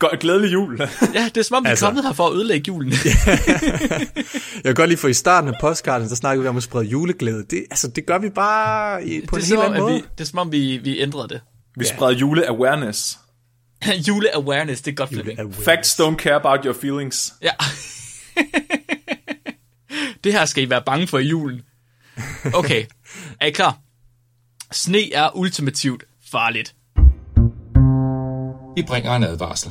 Godt, glædelig jul. Ja, det er som om, vi er Altså. kommet her for at ødelægge julen. Jeg kan godt lige for i starten af postkarten, der snakkede vi om at sprede juleglæde. Det, altså, det gør vi bare i, på det, er en som helt anden at måde. vi, det er som om, vi, vi ændrede det. Vi spreder jule-awareness. Jule-awareness, det er godt, Flemming. Facts don't care about your feelings. Ja. det her skal I være bange for i julen. Okay, er I klar? Sne er ultimativt farligt. Vi bringer en advarsel.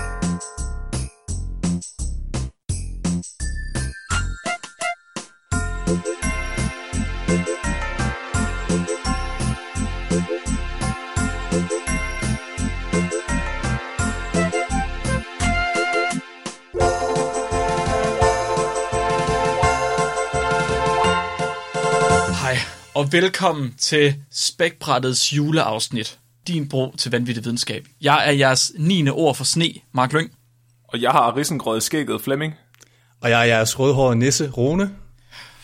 Og velkommen til Spækbrættets juleafsnit. Din bro til vanvittig videnskab. Jeg er jeres 9. ord for sne, Mark Lyng. Og jeg har risengrød skægget, Flemming. Og jeg er jeres rødhårede nisse, Rune.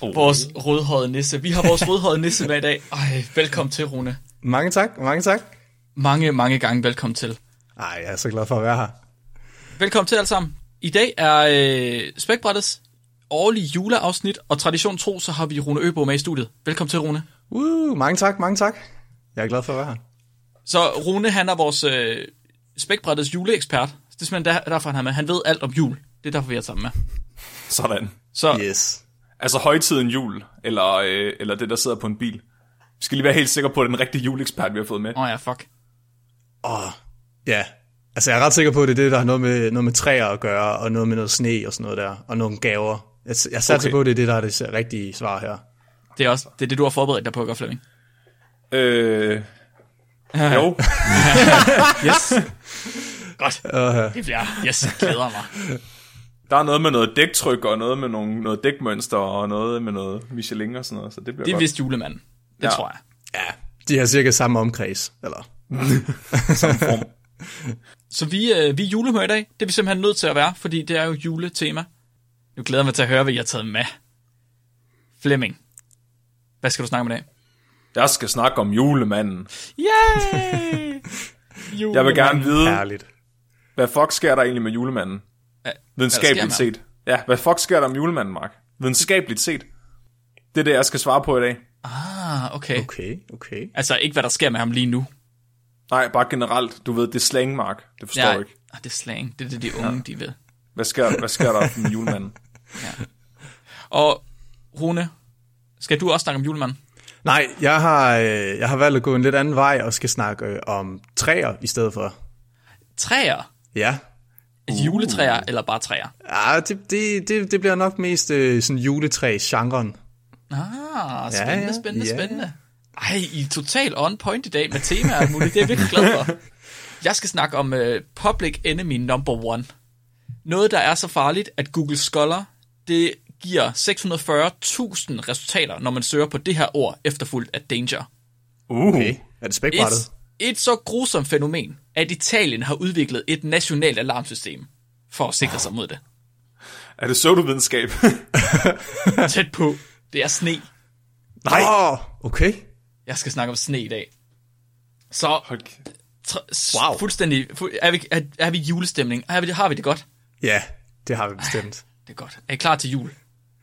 Vores rødhårede nisse. Vi har vores rødhårede nisse med i dag. Ej, velkommen til, Rune. Mange tak, mange tak. Mange, mange gange velkommen til. Ej, jeg er så glad for at være her. Velkommen til alle sammen. I dag er øh, Spækbrættets årlige juleafsnit, og tradition tro, så har vi Rune Øbo med i studiet. Velkommen til, Rune. Uh, mange tak, mange tak. Jeg er glad for at være her. Så Rune, han er vores øh, Spækbrættets juleekspert. Det er simpelthen der, derfor, han er med. Han ved alt om jul. Det er derfor, vi er sammen med. Sådan. Så Yes. Altså højtiden jul, eller, øh, eller det, der sidder på en bil. Vi skal lige være helt sikre på, at det er den rigtige juleekspert, vi har fået med. Åh oh, ja, fuck. Åh, ja. Altså, jeg er ret sikker på, at det er det, der har noget med, noget med træer at gøre, og noget med noget sne og sådan noget der, og nogle gaver. Jeg, jeg satser okay. på, at det er det, der er det rigtige svar her. Det er også det, er det du har forberedt dig på, gør Flemming. Øh, jo, Yes. Godt. Uh, Det bliver, yes, jeg glæder mig. der er noget med noget dæktryk, og noget med nogle, noget dækmønster, og noget med noget Michelin og sådan noget, så det bliver Det er godt. vist julemanden. Det Ja. tror jeg. ja, de har cirka samme omkreds, eller? form. Så vi, øh, vi er julemør i dag. Det er vi simpelthen nødt til at være, fordi det er jo juletema. Nu glæder jeg mig til at høre, hvad I har taget med. Flemming, hvad skal du snakke om i dag? Jeg skal snakke om julemanden. Yay! Jeg vil gerne vide, Herligt. hvad fuck sker der egentlig med julemanden? Ja, Videnskabeligt set. Ja, hvad fuck sker der med julemanden, Mark? Videnskabeligt set. Det er det, jeg skal svare på i dag. Ah, okay. Okay, okay. Altså ikke, hvad der sker med ham lige nu. Nej, bare generelt. Du ved, det er slang, Mark. Det forstår du ikke. Ah, det er slang. Det er det, de unge, de ved. Hvad sker, hvad sker der med julemanden? Og Rune, skal du også snakke om julemanden? Nej, jeg har, øh, jeg har valgt at gå en lidt anden vej og skal snakke øh, om træer i stedet for. Træer? Ja. Uh. Juletræer eller bare træer? Ja, det, det, det, det bliver nok mest øh, sådan juletræ-genren. Ah, spændende, ja, spændende, ja. spændende. Ej, I er totalt on point i dag med temaer muligt. Det er jeg virkelig glad for. Jeg skal snakke om uh, Public Enemy Number One. Noget, der er så farligt, at Google Scholar, det giver 640.000 resultater, når man søger på det her ord, efterfulgt af danger. Uh, Okay. Er det spækbrættet? Et, et så grusomt fænomen, at Italien har udviklet et nationalt alarmsystem for at sikre sig mod det. er det pseudovidenskab? Tæt på. Det er sne. Nej. Oh, okay. Jeg skal snakke om sne i dag. Så Tr- Wow. Fuldstændig. Fu- er, vi, er, er vi julestemning? Er vi, har vi det godt? Ja, det har vi bestemt. Det er godt. Er I klar til jul?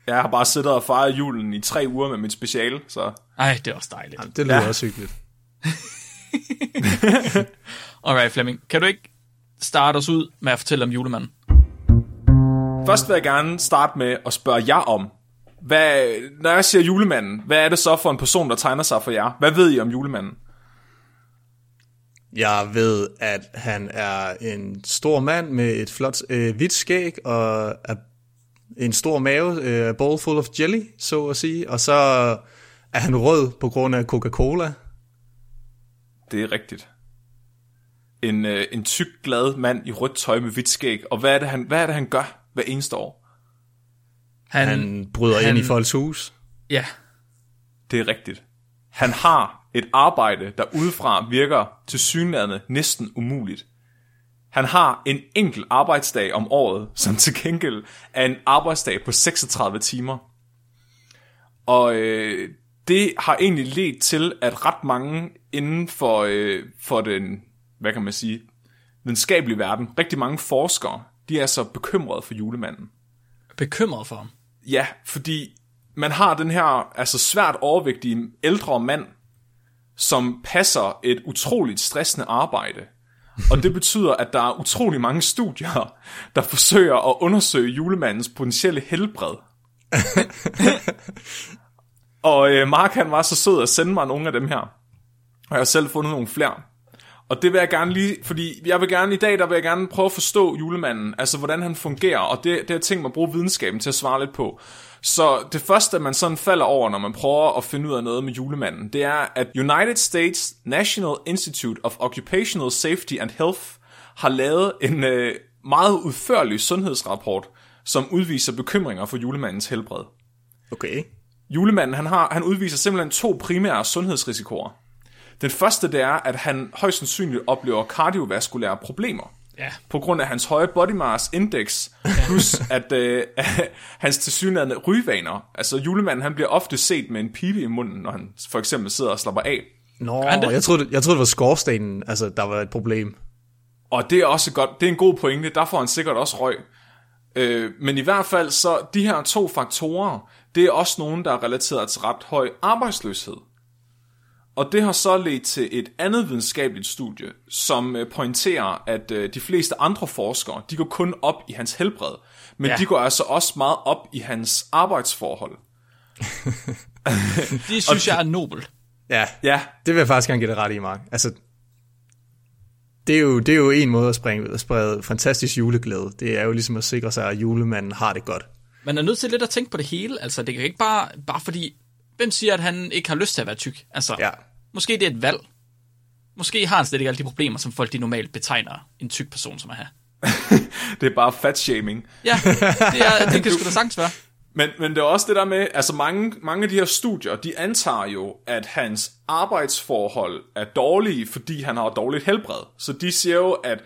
Jeg har bare siddet og fejret julen i tre uger med mit speciale, så Ej, det er også dejligt. Det lyder ja. også hyggeligt. Alright, Flemming. Kan du ikke starte os ud med at fortælle om julemanden? Først vil jeg gerne starte med at spørge jer om, hvad, når jeg siger julemanden, hvad er det så for en person, der tegner sig for jer? Hvad ved I om julemanden? Jeg ved, at han er en stor mand med et flot øh, hvidt skæg og er en stor mave, øh, bowl full of jelly, så at sige. Og så er han rød på grund af Coca-Cola. Det er rigtigt. En, øh, en tyk, glad mand i rødt tøj med hvidt skæg. Og hvad er det, han, hvad er det, han gør hver eneste år? Han, Han bryder han- ind i folks hus. Ja, Det er rigtigt. Han har et arbejde, der udefra virker til synlædende næsten umuligt. Han har en enkelt arbejdsdag om året, som til gengæld er en arbejdsdag på 36 timer. Og øh, det har egentlig ledt til, at ret mange inden for, øh, for den, hvad kan man sige, videnskabelige verden, rigtig mange forskere, de er så bekymrede for julemanden. Bekymret for ham. Ja, fordi man har den her altså svært overvægtige ældre mand, som passer et utroligt stressende arbejde. Og det betyder, at der er utrolig mange studier, der forsøger at undersøge julemandens potentielle helbred. og øh, Mark han var så sød at sende mig nogle af dem her. Og jeg har selv fundet nogle flere. Og det vil jeg gerne lige, fordi jeg vil gerne i dag, der vil jeg gerne prøve at forstå julemanden, altså hvordan han fungerer, og det, det har jeg tænkt mig at bruge videnskaben til at svare lidt på. Så det første, man sådan falder over, når man prøver at finde ud af noget med julemanden, det er, at United States National Institute of Occupational Safety and Health har lavet en øh, meget udførlig sundhedsrapport, som udviser bekymringer for julemandens helbred. Okay. Julemanden han har, han udviser simpelthen to primære sundhedsrisikoer. Den første det er, at han højst sandsynligt oplever kardiovaskulære problemer. Ja. På grund af hans høje body mass index, plus at øh, hans tilsyneladende rygevaner. Altså julemanden han bliver ofte set med en pibe i munden, når han for eksempel sidder og slapper af. Nå, jeg troede, jeg troede, det var skorstenen, altså, der var et problem. Og det er også godt, det er en god pointe, der får han sikkert også røg. Øh, men i hvert fald så, de her to faktorer, det er også nogen, der er relateret til ret høj arbejdsløshed. Og det har så ledt til et andet videnskabeligt studie, som øh, pointerer, at øh, de fleste andre forskere, de går kun op i hans helbred, men Ja. de går altså også meget op i hans arbejdsforhold. Det synes jeg er nobelt. Ja, Ja, det vil jeg faktisk gerne give dig ret i, Mark. Altså, det er jo, det er jo en måde at, springe, at sprede fantastisk juleglæde. Det er jo ligesom at sikre sig, at julemanden har det godt. Man er nødt til lidt at tænke på det hele. Altså, det kan ikke bare, bare fordi... Hvem siger, at han ikke har lyst til at være tyk? Altså, Ja. måske det er et valg. Måske har han slet ikke alle de problemer, som folk de normalt betegner en tyk person som at have. det er bare fat shaming. Ja, det, er, det kan sgu da sagtens være. Men, men det er også det der med, altså mange, mange af de her studier, de antager jo, at hans arbejdsforhold er dårlige, fordi han har dårligt helbred. Så de siger jo, at,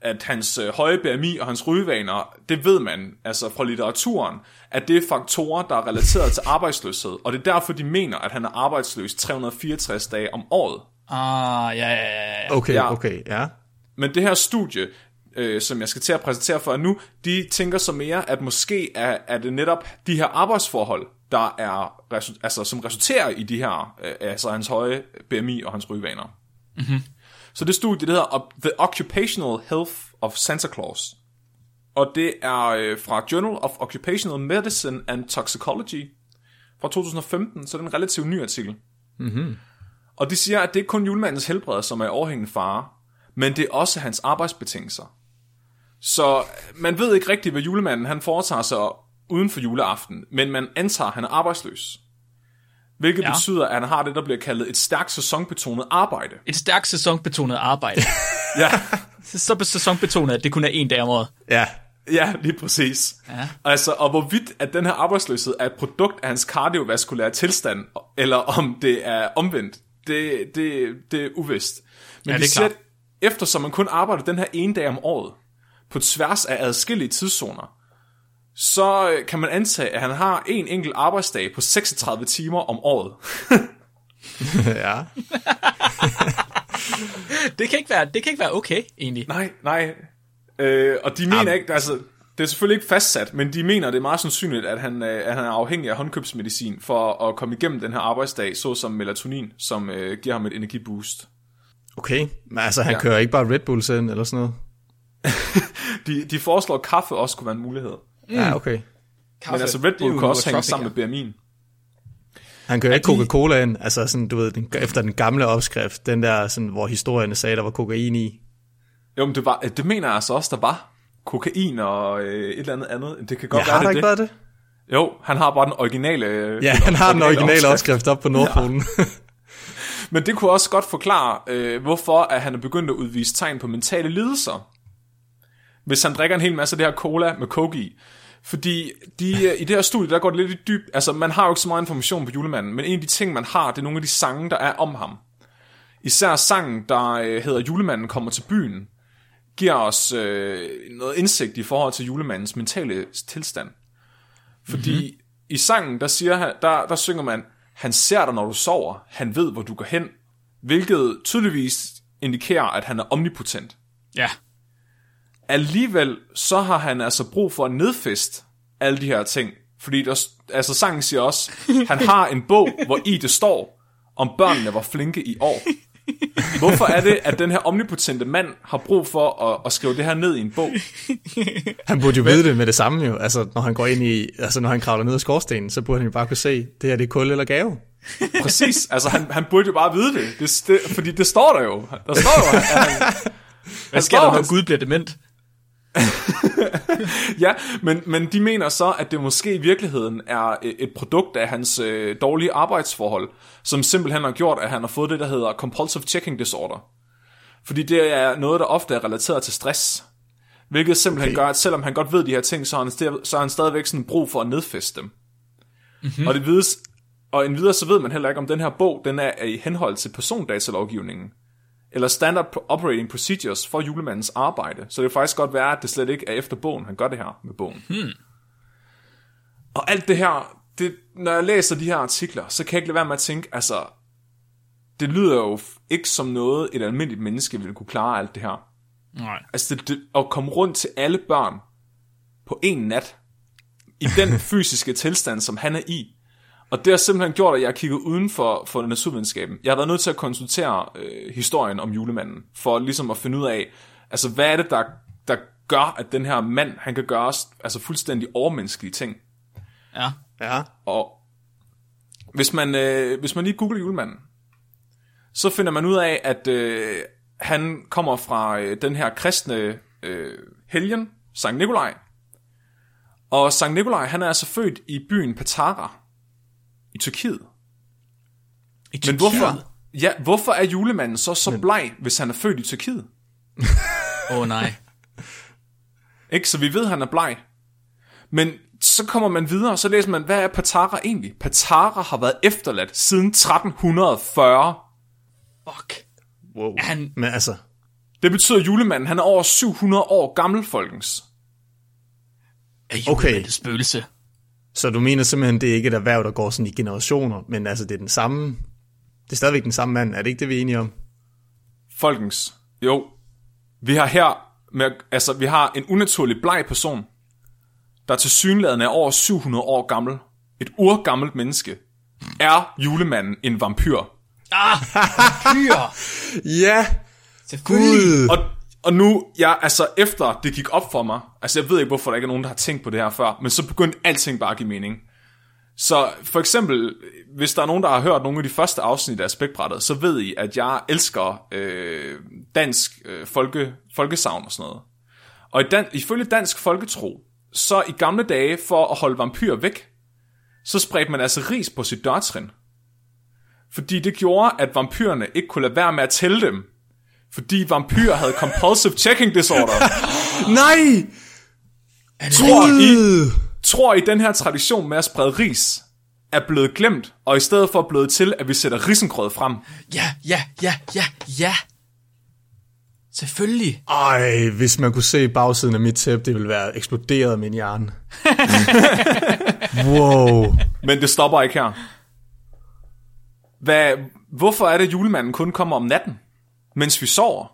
at hans øh, høje BMI og hans rygevaner, det ved man altså fra litteraturen, at det er faktorer, der er relateret til arbejdsløshed. Og det er derfor, de mener, at han er arbejdsløs 364 dage om året. Ah, ja, ja, ja. Okay, Ja. okay, ja. Men det her studie, øh, som jeg skal til at præsentere for jer nu, de tænker så mere, at måske er, er det netop de her arbejdsforhold, der er, altså, som resulterer i de her, øh, altså hans høje BMI og hans rygevaner. Mm-hmm. Så det studie, det hedder The Occupational Health of Santa Claus. Og det er øh, fra Journal of Occupational Medicine and Toxicology fra 2015, så det er en relativt ny artikel. Og de siger, at det er ikke kun julemandens helbred, som er overhængende fare, men det er også hans arbejdsbetingelser. Så man ved ikke rigtigt, hvad julemanden han foretager sig uden for juleaften, men man antager, at han er arbejdsløs. Hvilket. Ja. betyder, at han har det, der bliver kaldet et stærkt sæsonbetonet arbejde. Et stærkt sæsonbetonet arbejde. Ja, Så sæsonbetonet, at det kun er en dag om året. Ja, ja lige præcis. Ja. Altså, og hvorvidt at den her arbejdsløshed er et produkt af hans kardiovaskulære tilstand, eller om det er omvendt, det, det, det er uvist. Men Ja, de det er siger, klart. at eftersom man kun arbejder den her ene dag om året, på tværs af adskillige tidszoner, så øh, kan man antage, at han har en enkelt arbejdsdag på 36 timer om året. ja. Det kan ikke være, det kan ikke være okay, egentlig. Nej, nej. Øh, og de mener Jamen. ikke, altså, det er selvfølgelig ikke fastsat, men de mener, det er meget sandsynligt, at han, øh, at han er afhængig af håndkøbsmedicin for at komme igennem den her arbejdsdag, såsom melatonin, som øh, giver ham et energiboost. Okay, men altså han Ja. kører ikke bare Red Bull selv eller sådan noget? De, de foreslår, at kaffe også kunne være en mulighed. Mm. Ja, okay. Kaffe, Men altså Red Bull kan også hænge sammen med BMI'en. Han kører ikke de- Coca-Cola ind, altså sådan, du ved, den, efter den gamle opskrift, den der, sådan, hvor historierne sagde, der var kokain i. Jo, men det, var, det mener jeg altså også, der var kokain og øh, et eller andet andet. Det kan godt Ja, være, har det, ikke det. været det? Jo, han har bare den originale... øh, Ja, han har den originale opskrift op på Nordpolen. Ja. Men det kunne også godt forklare, øh, hvorfor at han er begyndt at udvise tegn på mentale lidelser. Hvis han drikker en hel masse af det her cola med coke i. Fordi de, øh, i det her studie, der går det lidt i dyb. Altså, man har jo ikke så meget information på julemanden, men en af de ting, man har, det er nogle af de sange, der er om ham. Især sangen, der øh, hedder Julemanden kommer til byen. Giver os øh, noget indsigt i forhold til julemandens mentale tilstand. Fordi mm-hmm. i sangen, der, siger han, der, der synger man, han ser dig, når du sover, han ved, hvor du går hen, hvilket tydeligvis indikerer, at han er omnipotent. Ja. Alligevel, så har han altså brug for at nedfest alle de her ting. Fordi der, altså sangen siger også, han har en bog, hvor i det står, om børnene var flinke i år. Hvorfor er det, at den her omnipotente mand har brug for at, at skrive det her ned i en bog? Han burde jo vide det med det samme jo. Altså, når han går ind i, altså når han kravler ned ad skorstenen, så burde han jo bare kunne se, det her det er kul eller gave. Præcis, altså han, han burde jo bare vide det, det, det fordi det står der jo. Der står jo, at han, Hvad sker der, når Gud bliver dement? ja, men, men de mener så, at det måske i virkeligheden er et produkt af hans øh, dårlige arbejdsforhold, som simpelthen har gjort, at han har fået det, der hedder compulsive checking disorder. Fordi det er noget, der ofte er relateret til stress. Hvilket simpelthen okay. gør, at selvom han godt ved de her ting, så har han, så har han stadigvæk sådan brug for at nedfeste dem. Mm-hmm. Og det vides, og endvidere så ved man heller ikke, om den her bog, den er i henhold til persondatalovgivningen eller standard operating procedures for julemandens arbejde. Så det kan faktisk godt være, at det slet ikke er efter bogen, han gør det her med bogen. Hmm. Og alt det her, det, når jeg læser de her artikler, så kan jeg ikke lade være med at tænke, altså, det lyder jo ikke som noget, et almindeligt menneske ville kunne klare alt det her. Nej. Altså, det, det, at komme rundt til alle børn på en nat, i den fysiske tilstand, som han er i, og det har simpelthen gjort, at jeg har kigget uden for, for naturvidenskaben. Jeg har været nødt til at konsultere øh, historien om julemanden, for ligesom at finde ud af, altså hvad er det, der, der gør, at den her mand, han kan gøre altså fuldstændig overmenneskelige ting. Ja. Ja. Og hvis man, øh, hvis man lige googler julemanden, så finder man ud af, at øh, han kommer fra øh, den her kristne øh, helgen, Sankt Nikolaj. Og Sankt Nikolaj, han er altså født i byen Patara, i Tyrkiet. I Men hvorfor, ja, hvorfor er julemanden så så bleg, hvis han er født i Tyrkiet? Åh oh, nej. Ikke? Så vi ved, at han er bleg. Men så kommer man videre, og så læser man, hvad er Patara egentlig? Patara har været efterladt siden 1340. Fuck. Wow. Han... Men altså, Det betyder, at julemanden han er over 700 år gammel, folkens. Er Okay. julemanden et spøgelse? Så du mener simpelthen, det er ikke et erhverv, der går sådan i generationer, men altså det er den samme, det er stadigvæk den samme mand, er det ikke det, vi er enige om? Folkens, jo. Vi har her, med, altså vi har en unaturlig bleg person, der til synligheden er over 700 år gammel. Et urgammelt menneske. Er julemanden en vampyr? Ah, vampyr! Ja, Selvfølgelig. Og, og nu, jeg, altså efter det gik op for mig, altså jeg ved ikke, hvorfor der ikke er nogen, der har tænkt på det her før, men så begyndte alting bare at give mening. Så for eksempel, hvis der er nogen, der har hørt nogle af de første afsnit af Spækbrættet, så ved I, at jeg elsker øh, dansk øh, folke, folkesavn og sådan noget. Og i dan, ifølge dansk folketro, så i gamle dage, for at holde vampyrer væk, så spredte man altså ris på sit dørtrin. Fordi det gjorde, at vampyrerne ikke kunne lade være med at tælle dem. Fordi vampyrer havde compulsive checking disorder. Nej! Tror I, tror I, den her tradition med at sprede ris er blevet glemt, og i stedet for blevet til, at vi sætter risengrød frem? Ja, ja, ja, ja, ja. Selvfølgelig. Ej, hvis man kunne se bagsiden af mit tæppe, det ville være eksploderet af min hjerne. wow. Men det stopper ikke her. Hvad, hvorfor er det, at julemanden kun kommer om natten, mens vi sover?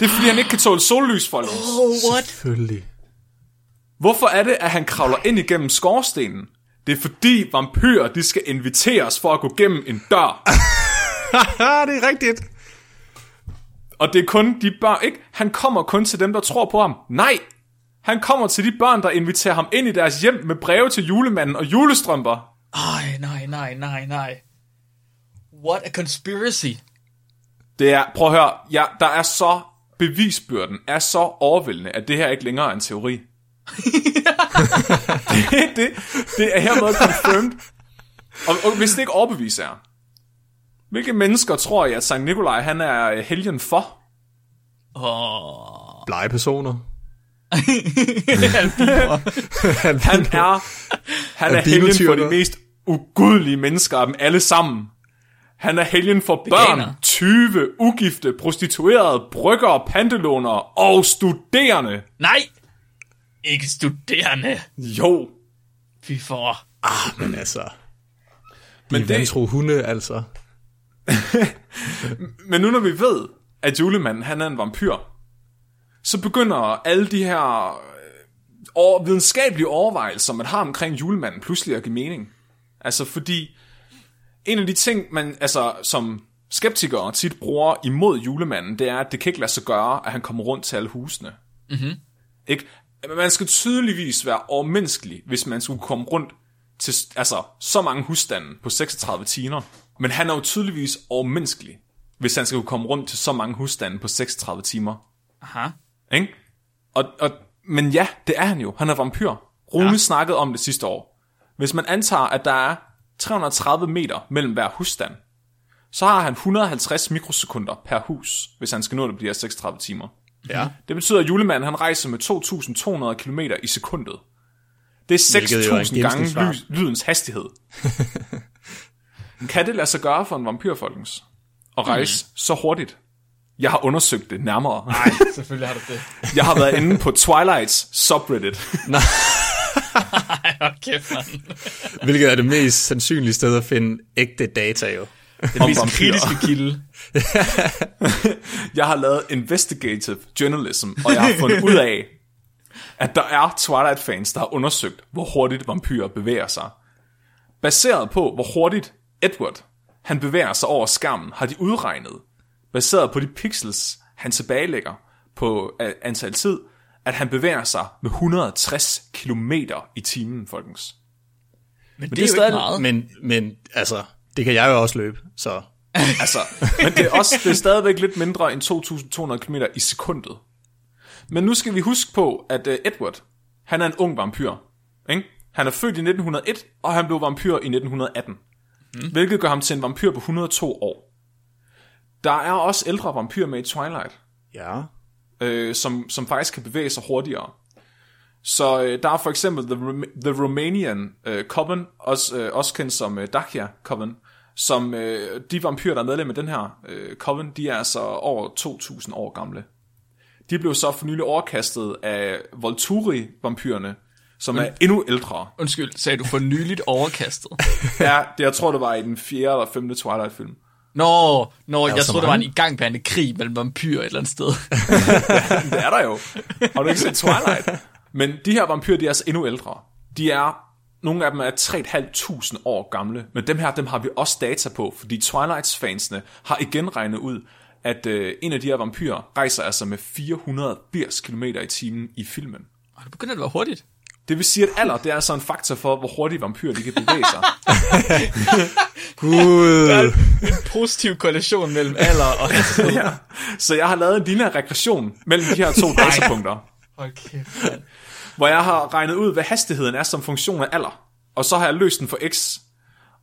Det er, fordi han ikke kan tåle sollys, folkens. Oh, what? Selvfølgelig. Hvorfor er det, at han kravler ind igennem skorstenen? Det er fordi vampyrer, de skal inviteres for at gå gennem en dør. det er rigtigt. Og det er kun de børn, ikke? Han kommer kun til dem, der tror på ham. Nej! Han kommer til de børn, der inviterer ham ind i deres hjem med breve til julemanden og julestrømper. Ej, nej, nej, nej, nej. What a conspiracy. Det er, prøv at høre, ja, der er så, bevisbyrden er så overvældende, at det her ikke længere er en teori. det, det, det er hermed confirmed. Og, og hvis det ikke overbeviser jer, hvilke mennesker tror I, at Sankt Nikolaj han er helgen for? Åh. Blege personer. Han er, han er helgen for de mest ugudelige mennesker af dem alle sammen. Han er helgen for børn, Veganer. 20, ugifte, prostituerede, bryggere, pantelånere og studerende. Nej! Ikke studerende. Jo, Vi får... Men altså, de Men det- vantro hunde, altså. men nu når vi ved, at julemanden han er en vampyr, så begynder alle de her øh, videnskabelige overvejelser, man har omkring julemanden, pludselig at give mening. Altså fordi, en af de ting, man altså, som skeptikere tit bruger imod julemanden, det er, at det kan ikke lade sig gøre, at han kommer rundt til alle husene. Mm-hmm. Ikke? Man skal tydeligvis være overmenneskelig, hvis man skulle komme rundt til altså, så mange husstande på 36 timer. Men han er jo tydeligvis overmenneskelig, hvis han skal kunne komme rundt til så mange husstande på 36 timer. Aha. Ikke? Og, og, men ja, det er han jo. Han er vampyr. Rune ja. snakkede om det sidste år. Hvis man antager, at der er 330 meter mellem hver husstand, så har han 150 mikrosekunder per hus, hvis han skal nå det bliver 36 timer. Ja. Det betyder, at julemanden han rejser med 2.200 km i sekundet. Det er Hvilket jo er en 6.000 gange ly- lydens hastighed. kan det lade sig gøre for en vampyr, folkens? At rejse mm. så hurtigt? Jeg har undersøgt det nærmere. Nej, selvfølgelig har du det. Jeg har været inde på Twilights subreddit. Ej, man. Hvilket er det mest sandsynlige sted at finde ægte data jo. Den mest kritiske kilde. Jeg har lavet investigative journalism, og jeg har fundet ud af, at der er Twilight-fans, der har undersøgt, hvor hurtigt vampyrer bevæger sig. Baseret på, hvor hurtigt Edward han bevæger sig over skærmen, har de udregnet, baseret på de pixels, han tilbagelægger på antal tid, at han bevæger sig med 160 km i timen, folkens. Men, det det, er er jo stadig- ikke meget. Men, men altså, det kan jeg jo også løbe, så... Altså, men det er, også, det er stadigvæk lidt mindre end 2.200 km i sekundet. Men nu skal vi huske på, at uh, Edward, han er en ung vampyr. Ikke? Han er født i 1901, og han blev vampyr i 1918. Mm. Hvilket gør ham til en vampyr på 102 år. Der er også ældre vampyrer med i Twilight, Ja. Øh, som, som faktisk kan bevæge sig hurtigere. Så øh, der er for eksempel The, Rom- the Romanian øh, Coven, også, øh, også kendt som øh, Dacia Coven, som øh, de vampyrer, der er medlem af den her øh, Coven, de er altså over 2.000 år gamle. De blev så for nylig overkastet af Volturi-vampyrerne, som er endnu ældre. Undskyld, sagde du for nyligt overkastet? Ja, det, jeg tror, det var i den fjerde eller femte Twilight-film. Nå, nå jeg troede, der var en igangværende krig mellem vampyrer et eller andet sted. Det er der jo. Har du ikke set Twilight? Men de her vampyrer, de er altså endnu ældre. De er, nogle af dem er 3.500 år gamle, men dem her, dem har vi også data på, fordi Twilights-fansene har igen regnet ud, at øh, en af de her vampyrer rejser altså med 480 km i timen i filmen. Og det begynder at være hurtigt. Det vil sige, at alder, det er altså en faktor for, hvor hurtigt vampyrer de kan bevæge sig. Gud. En positiv korrelation mellem alder og ja. Så jeg har lavet en lille regression mellem de her to datapunkter. Mand. hvor jeg har regnet ud, hvad hastigheden er som funktion af alder. Og så har jeg løst den for x.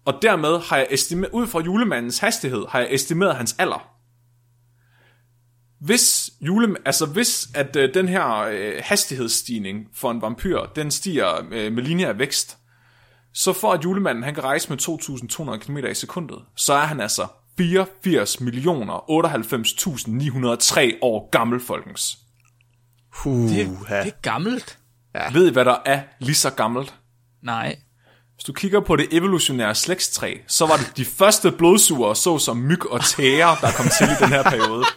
Og dermed har jeg estimeret, ud fra julemandens hastighed, har jeg estimeret hans alder. Hvis, jule, altså hvis at øh, den her øh, hastighedsstigning for en vampyr, den stiger øh, med lineær vækst, så for at julemanden han kan rejse med 2.200 km i sekundet, så er han altså 84 millioner 98.903 år gammel, folkens. Huh, Det, det er gammelt. Ved I, hvad der er lige så gammelt? Nej. Hvis du kigger på det evolutionære slægtstræ, så var det de første blodsugere, såsom myg og tæger, der kom til i den her periode.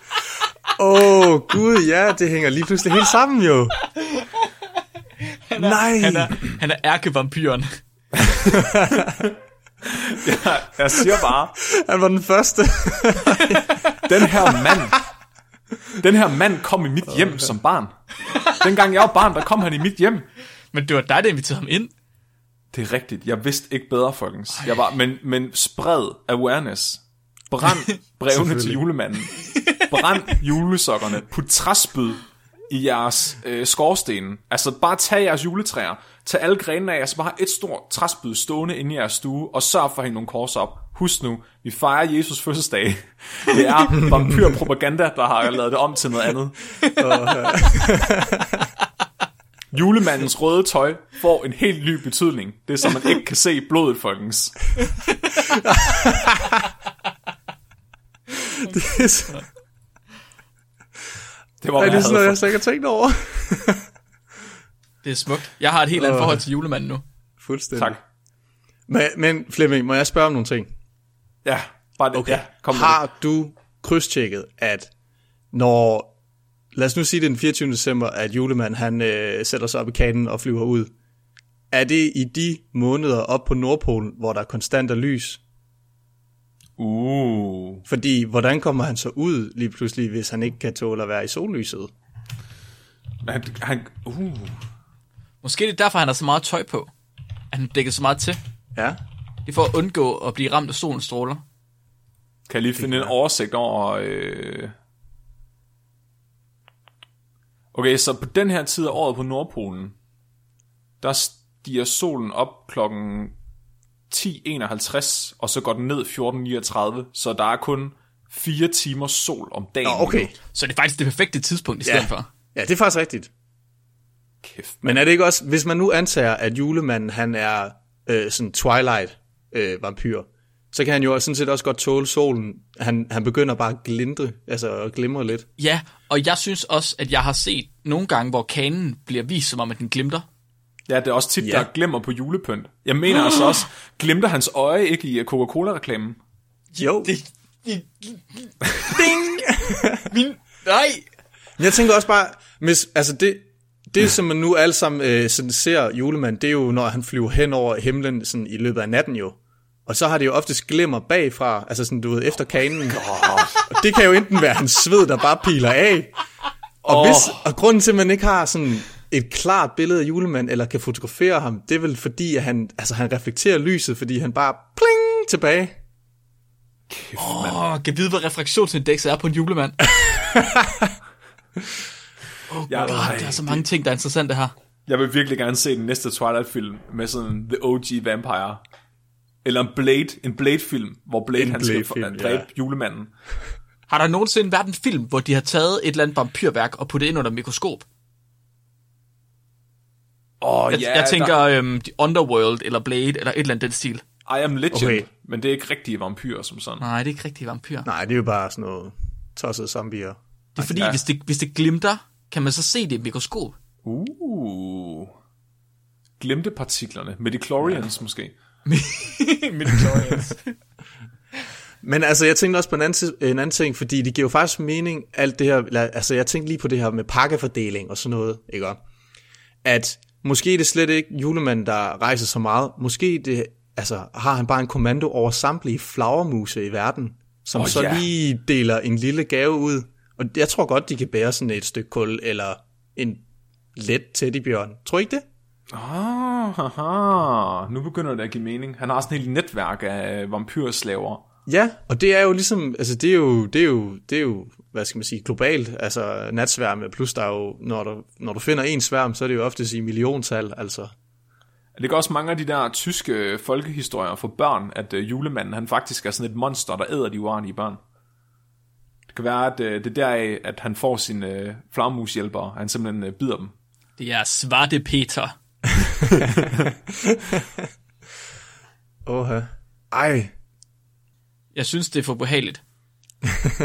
Åh, oh, gud, ja, det hænger lige pludselig helt sammen jo. Nej. Han er, han er ærkevampyren. Jeg siger bare, Han var den første. den her mand, den her mand kom i mit hjem som barn. Dengang jeg var barn, der kom han i mit hjem. Men det var dig, der inviterede ham ind. Det er rigtigt. Jeg vidste ikke bedre, folkens. Jeg var, men, men spred awareness. Brænd brevene til julemanden. Brænd julesokkerne. Put træspyd i jeres øh, skorsten. Altså bare tag jeres juletræer. Tag alle grenene af, altså bare et stort træspyd stående inde i jeres stue, og sørg for at hænge nogle kors op. Husk nu, vi fejrer Jesus fødselsdag. Det er vampyrpropaganda, der har lavet det om til noget andet. Øh, julemandens røde tøj får en helt ny betydning. Det er så, man ikke kan se blodet, folkens. det er, så, det var, er det jeg sådan noget, jeg slet ikke har tænkt over. Det er smukt. Jeg har et helt andet forhold til julemanden nu. Fuldstændig. Tak. Men, men Flemming, må jeg spørge om nogle ting? Ja, bare det. Okay. Ja, kom med det. Har du krydstjekket, at når, lad os nu sige det er den 24. december, at julemanden han øh, sætter sig op i kanen og flyver ud, er det i de måneder op på Nordpolen, hvor der er konstant er lys? Uh. Fordi hvordan kommer han så ud lige pludselig, hvis han ikke kan tåle at være i sollyset? Han, han, uh. Måske det er derfor, han har så meget tøj på. At han dækker så meget til. Ja, Det er for at undgå at blive ramt af solens stråler. Kan jeg lige finde en oversigt over... Øh... Okay, så på den her tid af året på Nordpolen, der stiger solen op klokken 10.51, og så går den ned 14.39, så der er kun 4 timer sol om dagen. Nå, okay. Så det er faktisk det perfekte tidspunkt i stedet Ja. for. Ja, det er faktisk rigtigt. Kæft. Men er det ikke også, hvis man nu antager, at julemanden han er øh, sådan Twilight øh, vampyr, så kan han jo sådan set også godt tåle solen. Han, han begynder bare at glindre, altså at glimre lidt. Ja, og jeg synes også, at jeg har set nogle gange, hvor kanen bliver vist, som om at den glimter. Ja, det er også tit, Ja. der er glimmer på julepynt. Jeg mener altså også, glimter hans øje ikke i Coca-Cola-reklamen? Jo, Det, det, ding! Min, nej! Men jeg tænker også bare, hvis, altså det, det som man nu alle sammen øh, sådan ser julemanden, det er jo, når han flyver hen over himlen sådan i løbet af natten jo. Og så har det jo oftest glimmer bagfra, altså sådan, du ved, efter kanen. Og det kan jo enten være hans sved, der bare piler af. Og, hvis, og grunden til, at man ikke har sådan et klart billede af julemanden, eller kan fotografere ham, det er vel fordi, at han, altså, han reflekterer lyset, fordi han bare pling tilbage. Åh, oh, kan vide, hvad refraktionsindekset er på en julemand. Oh, Ja, God, nej, der er så mange ting, der er interessante her. Jeg vil virkelig gerne se den næste Twilight-film med sådan The OG Vampire. Eller en Blade, en Blade-film, hvor Blade, En han skal Blade dræbe ja. julemanden. Har der nogensinde været en film, hvor de har taget et eller andet vampyrværk og puttet ind under mikroskop? Åh, Jeg, ja, jeg tænker der, øhm, The Underworld eller Blade eller et eller andet den stil. I am Legend, Okay. men det er ikke rigtige vampyrer som sådan. Nej, det er ikke rigtig vampyr. Nej, det er jo bare sådan noget tosset zombier. Det er fordi, Ja. hvis, det, hvis det glimter, kan man så se det i et mikroskop. Uh. Glemte partiklerne. Midichlorians ja. måske. Midichlorians. Men altså, jeg tænkte også på en anden, en anden ting, fordi det giver jo faktisk mening, alt det her, altså jeg tænkte lige på det her med pakkefordeling og sådan noget, ikke? At måske er det slet ikke julemanden, der rejser så meget, måske det, altså, har han bare en kommando over samtlige flagermuse i verden, som Åh, så ja. lige deler en lille gave ud, og jeg tror godt, de kan bære sådan et stykke kul, eller en let teddybjørn. Tror I ikke det? Ah, haha. Nu begynder det at give mening. Han har sådan et helt netværk af vampyrslaver. Ja, og det er jo ligesom, altså det er jo, det er jo, det er jo, hvad skal man sige, globalt, altså natsværme, plus der er jo, når du, når du finder en sværm, så er det jo oftest i milliontal, altså. Det gør også mange af de der tyske folkehistorier for børn, at øh, julemanden han faktisk er sådan et monster, der æder de uartige børn. Det kan være, at øh, det er deraf, at han får sine øh, flagmushjælpere. Han simpelthen bider dem. det er Svarte Peter. Åh, ej, Jeg synes, det er for behageligt.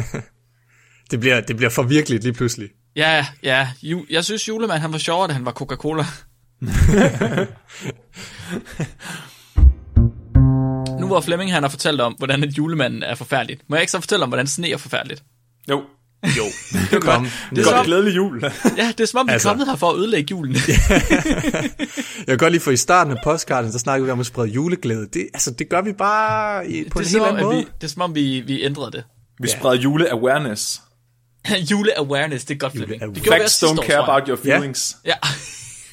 det bliver, det bliver for virkeligt lige pludselig. Ja, ja. Ju, jeg synes, julemanden han var sjovere, da han var Coca-Cola. nu hvor Flemming han har fortalt om, hvordan et julemanden er forfærdeligt, må jeg ikke så fortælle om, hvordan sne er forfærdeligt? Jo, Jo, det er godt. Det er godt glædelig jul. Ja, det er som om, vi er Altså. kommet her for at ødelægge julen. Jeg kan godt lide, for i starten af postkarten, så snakker vi om at sprede juleglæde. Det, altså, det gør vi bare i, på det, en er helt anden at måde. vi, det er som om, vi, vi ændrede det. Vi spreder jule-awareness. Jule-awareness, det er godt, Flemming. Det gjorde Facts don't år, care about your Ja. feelings. Ja.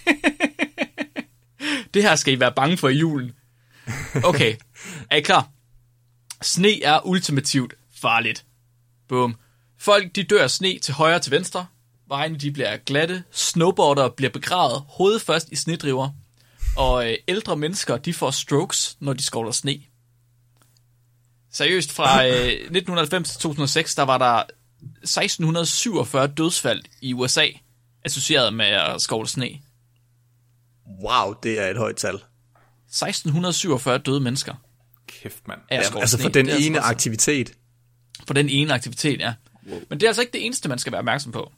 det her skal I være bange for i julen. Okay, er I klar? Sne er ultimativt farligt. Boom. Folk de dør af sne til højre og til venstre. Vejene de bliver glatte. Snowboarder bliver begravet hovedet først i snedriver. Og øh, ældre mennesker de får strokes, når de skovler sne. Seriøst, fra øh, 1990 til 2006, der var der 1647 dødsfald i USA, associeret med at skovle sne. Wow, det er et højt tal. 1647 døde mennesker Kæft, mand. af at Ja, skovle altså sne. for den er ene altså- aktivitet. For den ene aktivitet, ja. Wow. Men det er altså ikke det eneste, man skal være opmærksom på,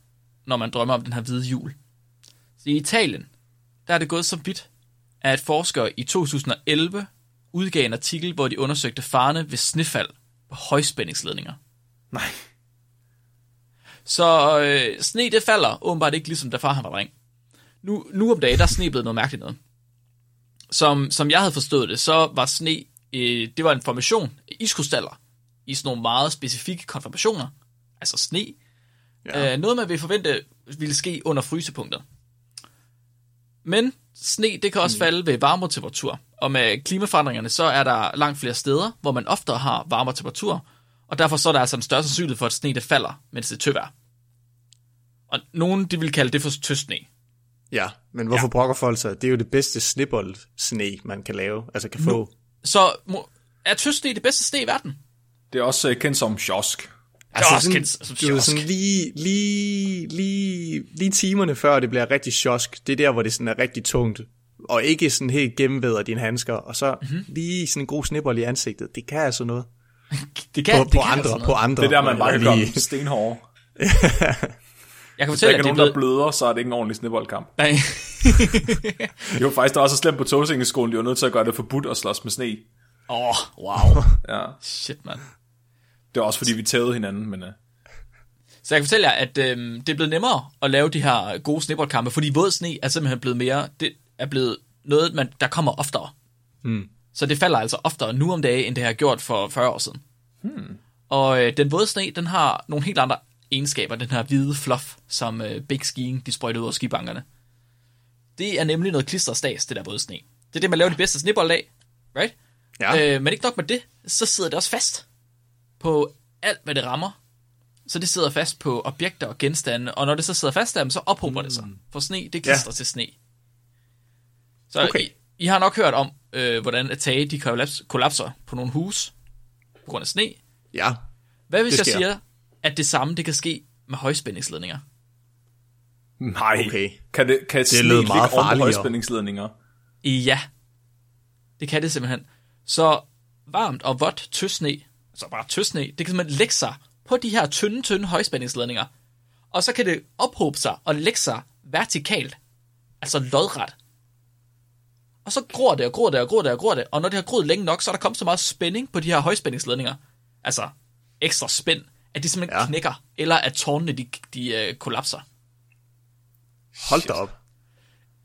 når man drømmer om den her hvide jul. Så i Italien, der er det gået så vidt, at forskere i 2011 udgav en artikel, hvor de undersøgte farne ved snefald på højspændingsledninger. Nej. Så øh, sne, det falder åbenbart ikke ligesom da far han var dreng. Nu, nu om dagen, der er sne blevet noget mærkeligt noget. Som, som jeg havde forstået det, så var sne, øh, det var en formation af iskrystaller i sådan nogle meget specifikke konformationer, altså sne. Ja. Øh, noget man vil forvente ville ske under frysepunktet. Men sne, det kan også mm. falde ved varmere temperatur. Og med klimaforandringerne, så er der langt flere steder, hvor man oftere har varmere temperatur, og derfor så er der altså en større sandsynlighed for, at sne det falder, mens det er tøvær. Og nogen, de vil kalde det for tøsne. Ja, men hvorfor ja. brokker folk sig? Det er jo det bedste snibbold sne, man kan lave, altså kan få. Nu, så må, er tøsne det bedste sne i verden? Det er også uh, kendt som sjosk. Altså, er også kendt som det er sådan lige, lige, lige, lige timerne før det bliver rigtig sjosk, det er der, hvor det sådan er rigtig tungt, og ikke sådan helt gennemveder dine handsker, og så mm-hmm. lige sådan en god snibbold i ansigtet, det kan altså noget. det kan, på, det på, kan andre, altså på andre. Det er der, man bare kan komme stenhårde. Jeg kan Hvis der fortælle, ikke at er det nogen, der bløder, så er det ikke en ordentlig snibboldkamp. Nej. Det var faktisk der også så slemt på togsingeskolen, de var nødt til at gøre det forbudt at slås med sne. Åh, oh, wow. Ja. Shit, mand. Det var også fordi, vi tævede hinanden, men... Uh... Så jeg kan fortælle jer, at øhm, det er blevet nemmere at lave de her gode snibboldkampe, fordi våd sne er simpelthen blevet mere, det er blevet noget, man, der kommer oftere. Hmm. Så det falder altså oftere nu om dagen, end det har gjort for 40 år siden. Hmm. Og øh, den våde sne, den har nogle helt andre egenskaber, den her hvide fluff, som øh, Big Skiing, de sprøjter ud af skibankerne. Det er nemlig noget klisterstas, det der våde sne. Det er det, man laver de bedste snebold af, right? Ja. Øh, men ikke nok med det, så sidder det også fast på alt, hvad det rammer. Så det sidder fast på objekter og genstande, og når det så sidder fast der, så ophober mm. det sig. For sne, det klister ja. til sne. Så Okay. I, I har nok hørt om, øh, hvordan at tage de kollaps, kollapser på nogle hus på grund af sne. Ja, Hvad hvis jeg siger, at det samme det kan ske med højspændingsledninger? Nej. Okay. Kan, det, kan det sne ligge meget farligere. højspændingsledninger? Ja, det kan det simpelthen. Så varmt og vådt tøsne, altså bare tøsne, det kan simpelthen lægge sig på de her tynde, tynde højspændingsledninger. Og så kan det ophobe sig og lægge sig vertikalt, altså lodret. Og så gror det og gror det og gror det og gror det, og når det har groet længe nok, så er der kommet så meget spænding på de her højspændingsledninger, altså ekstra spænd, at de simpelthen. Ja. knækker, eller at tårnene de, de øh, kollapser. hold da op.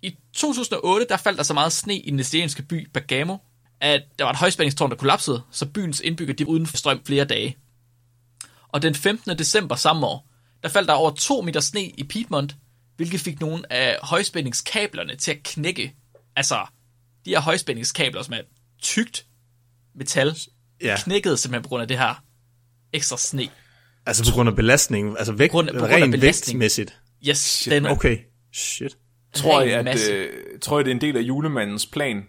I 2008, der faldt der så meget sne i den italienske by Bergamo, at der var et højspændingstårn, der kollapsede, så byens indbyggere de var uden for strøm flere dage. Og den 15. december samme år, der faldt der over 2 meter sne i Piedmont, hvilket fik nogle af højspændingskablerne til at knække. Altså, de her højspændingskabler, som er tykt metal, Ja. knækkede simpelthen på grund af det her ekstra sne. Altså på grund af belastning, altså vægt, På grund af- på grund af belastning. vægtmæssigt. Yes, Shit, den Okay, shit. Tror jeg, at, øh, tror jeg, det er en del af julemandens plan?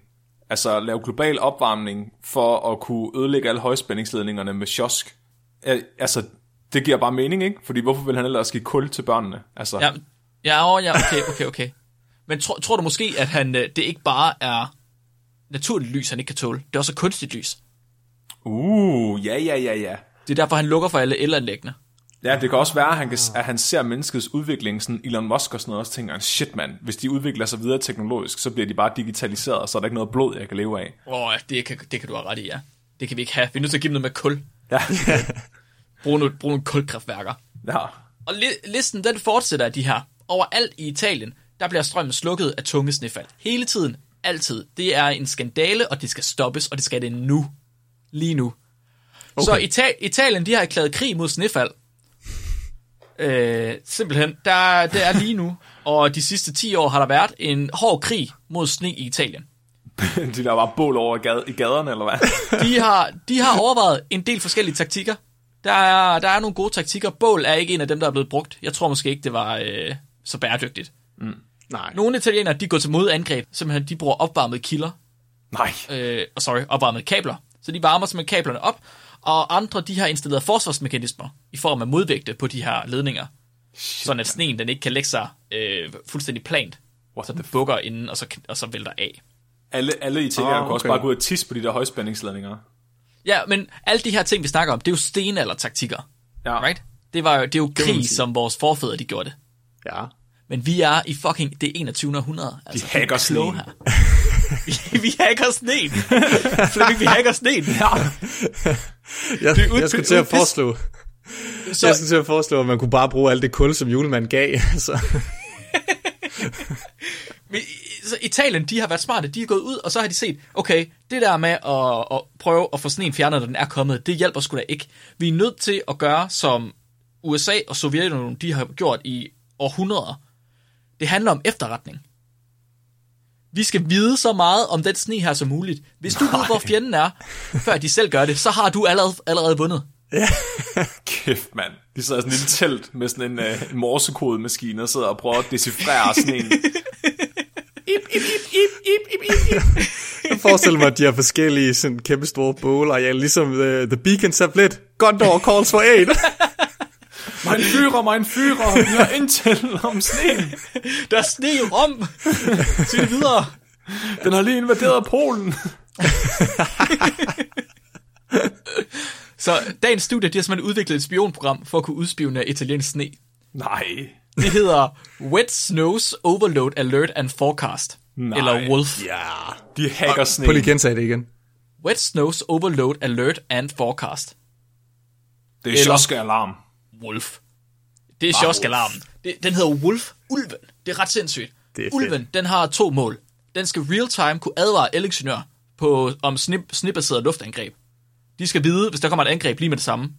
Altså lave global opvarmning for at kunne ødelægge alle højspændingsledningerne med. Øh, altså, det giver bare mening, ikke? Fordi hvorfor vil han ellers give kul til børnene? Altså, Ja, ja, åh, ja okay, okay, okay. Men tror, tror du måske, at han, øh, det ikke bare er naturligt lys, han ikke kan tåle? Det er også kunstigt lys. Uh, ja, ja, ja, ja. Det er derfor, han lukker for alle elanlæggene. Ja, det kan også være, at han, kan, at han ser menneskets udvikling, sådan Elon Musk og sådan noget, og så tænker han, shit mand, hvis de udvikler sig videre teknologisk, så bliver de bare digitaliseret, og så er der ikke noget blod, jeg kan leve af. Åh, det kan, det kan du have ret i, ja. Det kan vi ikke have. Vi er nødt til at give dem noget med kul. Ja, Brug nogle, brug nogle kulkraftværker. ja. Og li- listen, den fortsætter de her. Overalt i Italien, der bliver strømmen slukket af tunge snefald. Hele tiden. Altid. Det er en skandale, og det skal stoppes, og det skal det nu. Lige nu. Okay. Så Ita- Italien, de har erklæret krig mod snefald. Øh, simpelthen. Der, det er lige nu. Og de sidste 10 år har der været en hård krig mod sne i Italien. de der bare bål over i, gad, i gaderne, eller hvad? De har, de har overvejet en del forskellige taktikker. Der er, der er nogle gode taktikker. Bål er ikke en af dem, der er blevet brugt. Jeg tror måske ikke, det var øh, så bæredygtigt. Nej. Nogle italienere, de går til modangreb. Simpelthen, de bruger opvarmede kilder. Nej. Øh, og sorry, opvarmede kabler. Så de varmer simpelthen kablerne op. Og andre, de har installeret forsvarsmekanismer i form af modvægte på de her ledninger. Sådan at sneen, den ikke kan lægge sig øh, fuldstændig plant. What Så the den bukker inden, og så, og så vælter af. Alle, alle Ah, oh, okay. kunne også bare gå ud og tisse på de der højspændingsledninger. Ja, men alle de her ting, vi snakker om, det er jo stenalder-taktikker. Ja. Right? Det, var jo, det er jo krig, sige. som vores forfædre de gjorde det. Ja. Men vi er i fucking det 21. århundrede. Altså, hacker vi er kloge sneen. her. vi, vi hacker sneen. Flemming, vi hacker sneen. Ja. Jeg, Det ud- jeg skulle til at foreslå, Så, jeg skulle til at foreslå, at man kunne bare bruge alt det kul, som julemanden gav. Så, Men så Italien, de har været smarte, de er gået ud, og så har de set, okay, det der med at, at prøve at få sneen fjernet, når den er kommet, det hjælper sgu da ikke. Vi er nødt til at gøre, som USA og Sovjetunionen, de har gjort i århundreder. Det handler om efterretning. Vi skal vide så meget om den sne her som muligt. Hvis du ved, hvor fjenden er, før de selv gør det, så har du allerede, allerede vundet. Kæft, mand. De sidder sådan en lille telt med sådan en, uh, en morsekodemaskine og sidder og prøver at decifrere sådan en. jeg forestiller mig, at de har forskellige sådan kæmpe store båler, ja, ligesom uh, The Beacon Tablet. Gondor calls for aid. Mein Führer, mein Führer, vi har intel om sneen. Der er sne i Rom! Sig det videre! Den har lige invaderet Polen. Så dagens studie, de har simpelthen udviklet et spionprogram for at kunne udspionere italiensk sne. Nej. Det hedder Wet Snows Overload Alert and Forecast. Nej. Eller WOLF. ja. De hacker Prøv sneen. lige at gentage det igen. Wet Snows Overload Alert and Forecast. Det er Eller- alarm. Wolf. Det er sjoskalarmen. Det, den hedder Wolf Ulven. Det er ret sindssygt. Det er fedt. Ulven, den har to mål. Den skal real-time kunne advare elingeniør på, om snip, snipbaseret luftangreb. De skal vide, hvis der kommer et angreb lige med det samme.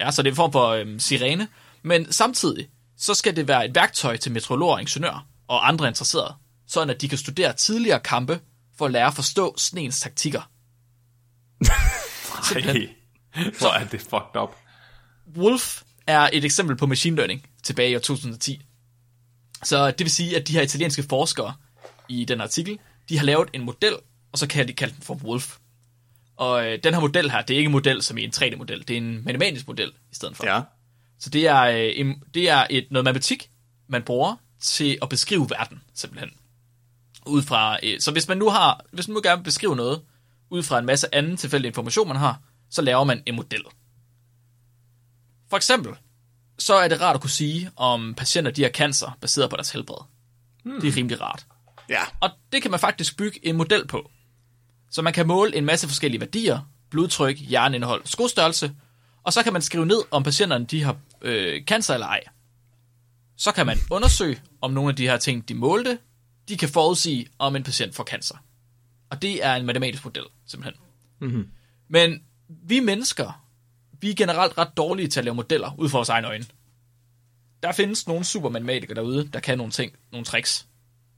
Ja, så det er en form for øhm, sirene. Men samtidig, så skal det være et værktøj til meteorologer og ingeniører og andre interesserede, sådan at de kan studere tidligere kampe for at lære at forstå sneens taktikker. Nej. Hvor er det fucked up. Wolf er et eksempel på machine learning tilbage i år 2010. Så det vil sige, at de her italienske forskere i den artikel, de har lavet en model, og så kan de kalde den for Wolf. Og øh, den her model her, det er ikke en model som i en 3D-model, det er en matematisk model i stedet for. Ja. Så det er, øh, en, det er et, noget matematik, man bruger til at beskrive verden, simpelthen. Ud fra, øh, så hvis man nu har, hvis man nu gerne vil beskrive noget, ud fra en masse anden tilfældig information, man har, så laver man en model. For eksempel, så er det rart at kunne sige, om patienter de har cancer, baseret på deres helbred. Hmm. Det er rimelig rart. Ja. Og det kan man faktisk bygge en model på. Så man kan måle en masse forskellige værdier, blodtryk, hjerneindhold, skostørrelse, og så kan man skrive ned, om patienterne de har øh, cancer eller ej. Så kan man undersøge, om nogle af de her ting, de målte, de kan forudsige, om en patient får cancer. Og det er en matematisk model, simpelthen. Mm-hmm. Men vi mennesker, vi er generelt ret dårlige til at lave modeller ud fra vores egne øjne. Der findes nogle supermatematikere derude, der kan nogle ting, nogle tricks.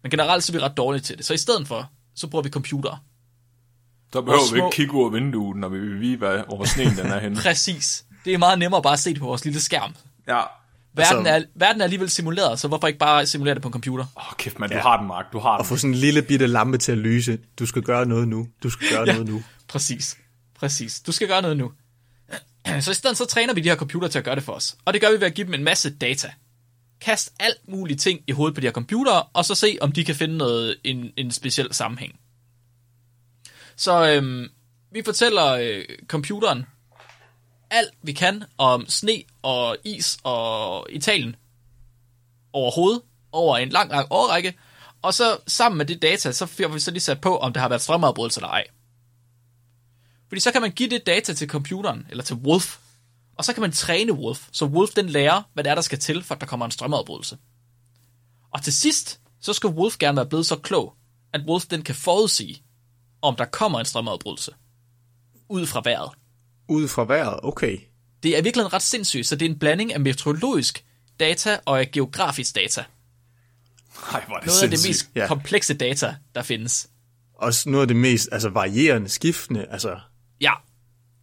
Men generelt så er vi ret dårlige til det. Så i stedet for, så bruger vi computere. Så behøver Og vi små- ikke kigge ud af vinduet, når vi vil vide, hvad, hvor sneen den er henne. Præcis. Det er meget nemmere bare at se det på vores lille skærm. Ja. Verden, Altså- er, verden er alligevel simuleret, så hvorfor ikke bare simulere det på en computer? Åh, oh, kæft, mand, du Ja. har den, Mark. Du har Og den. få sådan en lille bitte lampe til at lyse. Du skal gøre noget nu. Du skal gøre noget nu. Præcis. Præcis. Du skal gøre noget nu. Så i stedet så træner vi de her computer til at gøre det for os. Og det gør vi ved at give dem en masse data. Kast alt muligt ting i hovedet på de her computere, og så se, om de kan finde noget, en, en speciel sammenhæng. Så øhm, vi fortæller øh, computeren alt vi kan om sne og is og Italien overhovedet over en lang, lang årrække, og så sammen med det data, så får vi så lige sat på, om der har været strømafbrydelse eller ej. Fordi så kan man give det data til computeren, eller til Wolf, og så kan man træne Wolf, så Wolf den lærer, hvad det er, der skal til, for at der kommer en strømafbrydelse. Og til sidst, så skal Wolf gerne være blevet så klog, at Wolf den kan forudsige, om der kommer en strømafbrydelse. Ud fra vejret. Ud fra vejret, okay. Det er virkelig ret sindssygt, så det er en blanding af meteorologisk data og af geografisk data. Ej, hvor er det Noget af det sindssygt. mest Ja. komplekse data, der findes. Også noget af det mest altså, varierende, skiftende. Altså,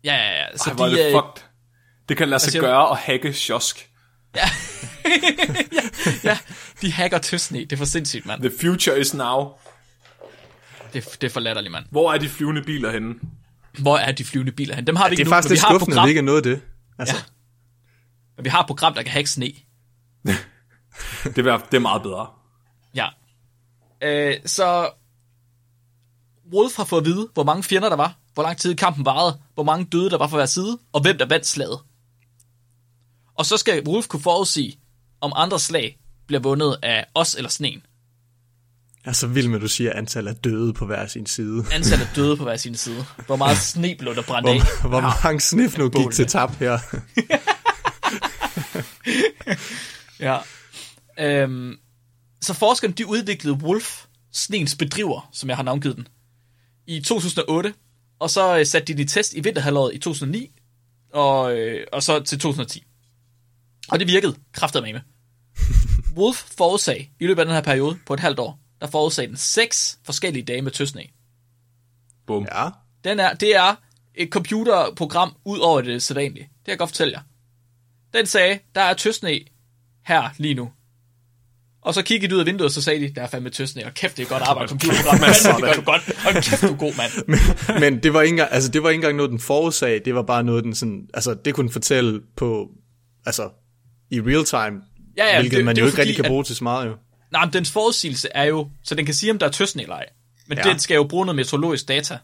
Ja. Ja, ja, ja. Så Ej, hvor er de, det fucked. Det kan lade sig Altså, gøre at hacke kiosk. ja, de hacker tøsne. Det er for sindssygt, mand. The future is now. Det, det er for latterligt, mand. Hvor er de flyvende biler henne? Hvor er de flyvende biler hen? Dem har vi det ikke er nu, faktisk vi lidt skuffende, at vi ikke er nået det. Altså, Ja. men vi har et program, der kan hacke sne. Det er, det er meget bedre. Ja. Øh, så Wolf har fået at vide, hvor mange fjender der var. Hvor lang tid kampen varede, hvor mange døde der var for hver side, og hvem der vandt slaget. Og så skal Wolf kunne forudsige, om andre slag bliver vundet af os eller sneen. Jeg er så vild med, at du siger antal af døde på hver sin side. Antallet af døde på hver sin side. Hvor meget sne blev der brændt af. Hvor, hvor mange snif nu gik til tab her? Ja. Øhm, så forskerne de udviklede Wolf, Snens bedriver, som jeg har navngivet den, i 2008, og så øh, satte de den i test i vinterhalvåret i 2009, og, øh, og så til 2010. Og det virkede kraftigt med. Wolf forudsag i løbet af den her periode på et halvt år, der forudsag den seks forskellige dage med tøsne. Bum. Ja. Den er, det er et computerprogram ud over det sædvanlige. Det kan jeg godt fortælle jer. Den sagde, der er tøsne her lige nu. Og så kiggede de ud af vinduet, og så sagde de, der er fandme tøsne, og kæft, det er godt arbejde, computerprogram, mand, det gør du godt, og kæft, du er god, mand. Men, men det var ikke engang, altså det var ikke engang noget, den forudsag. Det var bare noget, den sådan, altså det kunne den fortælle på, altså i real time. Ja, ja, hvilket det- man det er jo jo ikke rigtig fordi, kan bruge til så meget jo. Nej, men dens forudsigelse er jo, så den kan sige, om der er tøsne eller ej. Men Ja. den skal jo bruge noget meteorologisk data,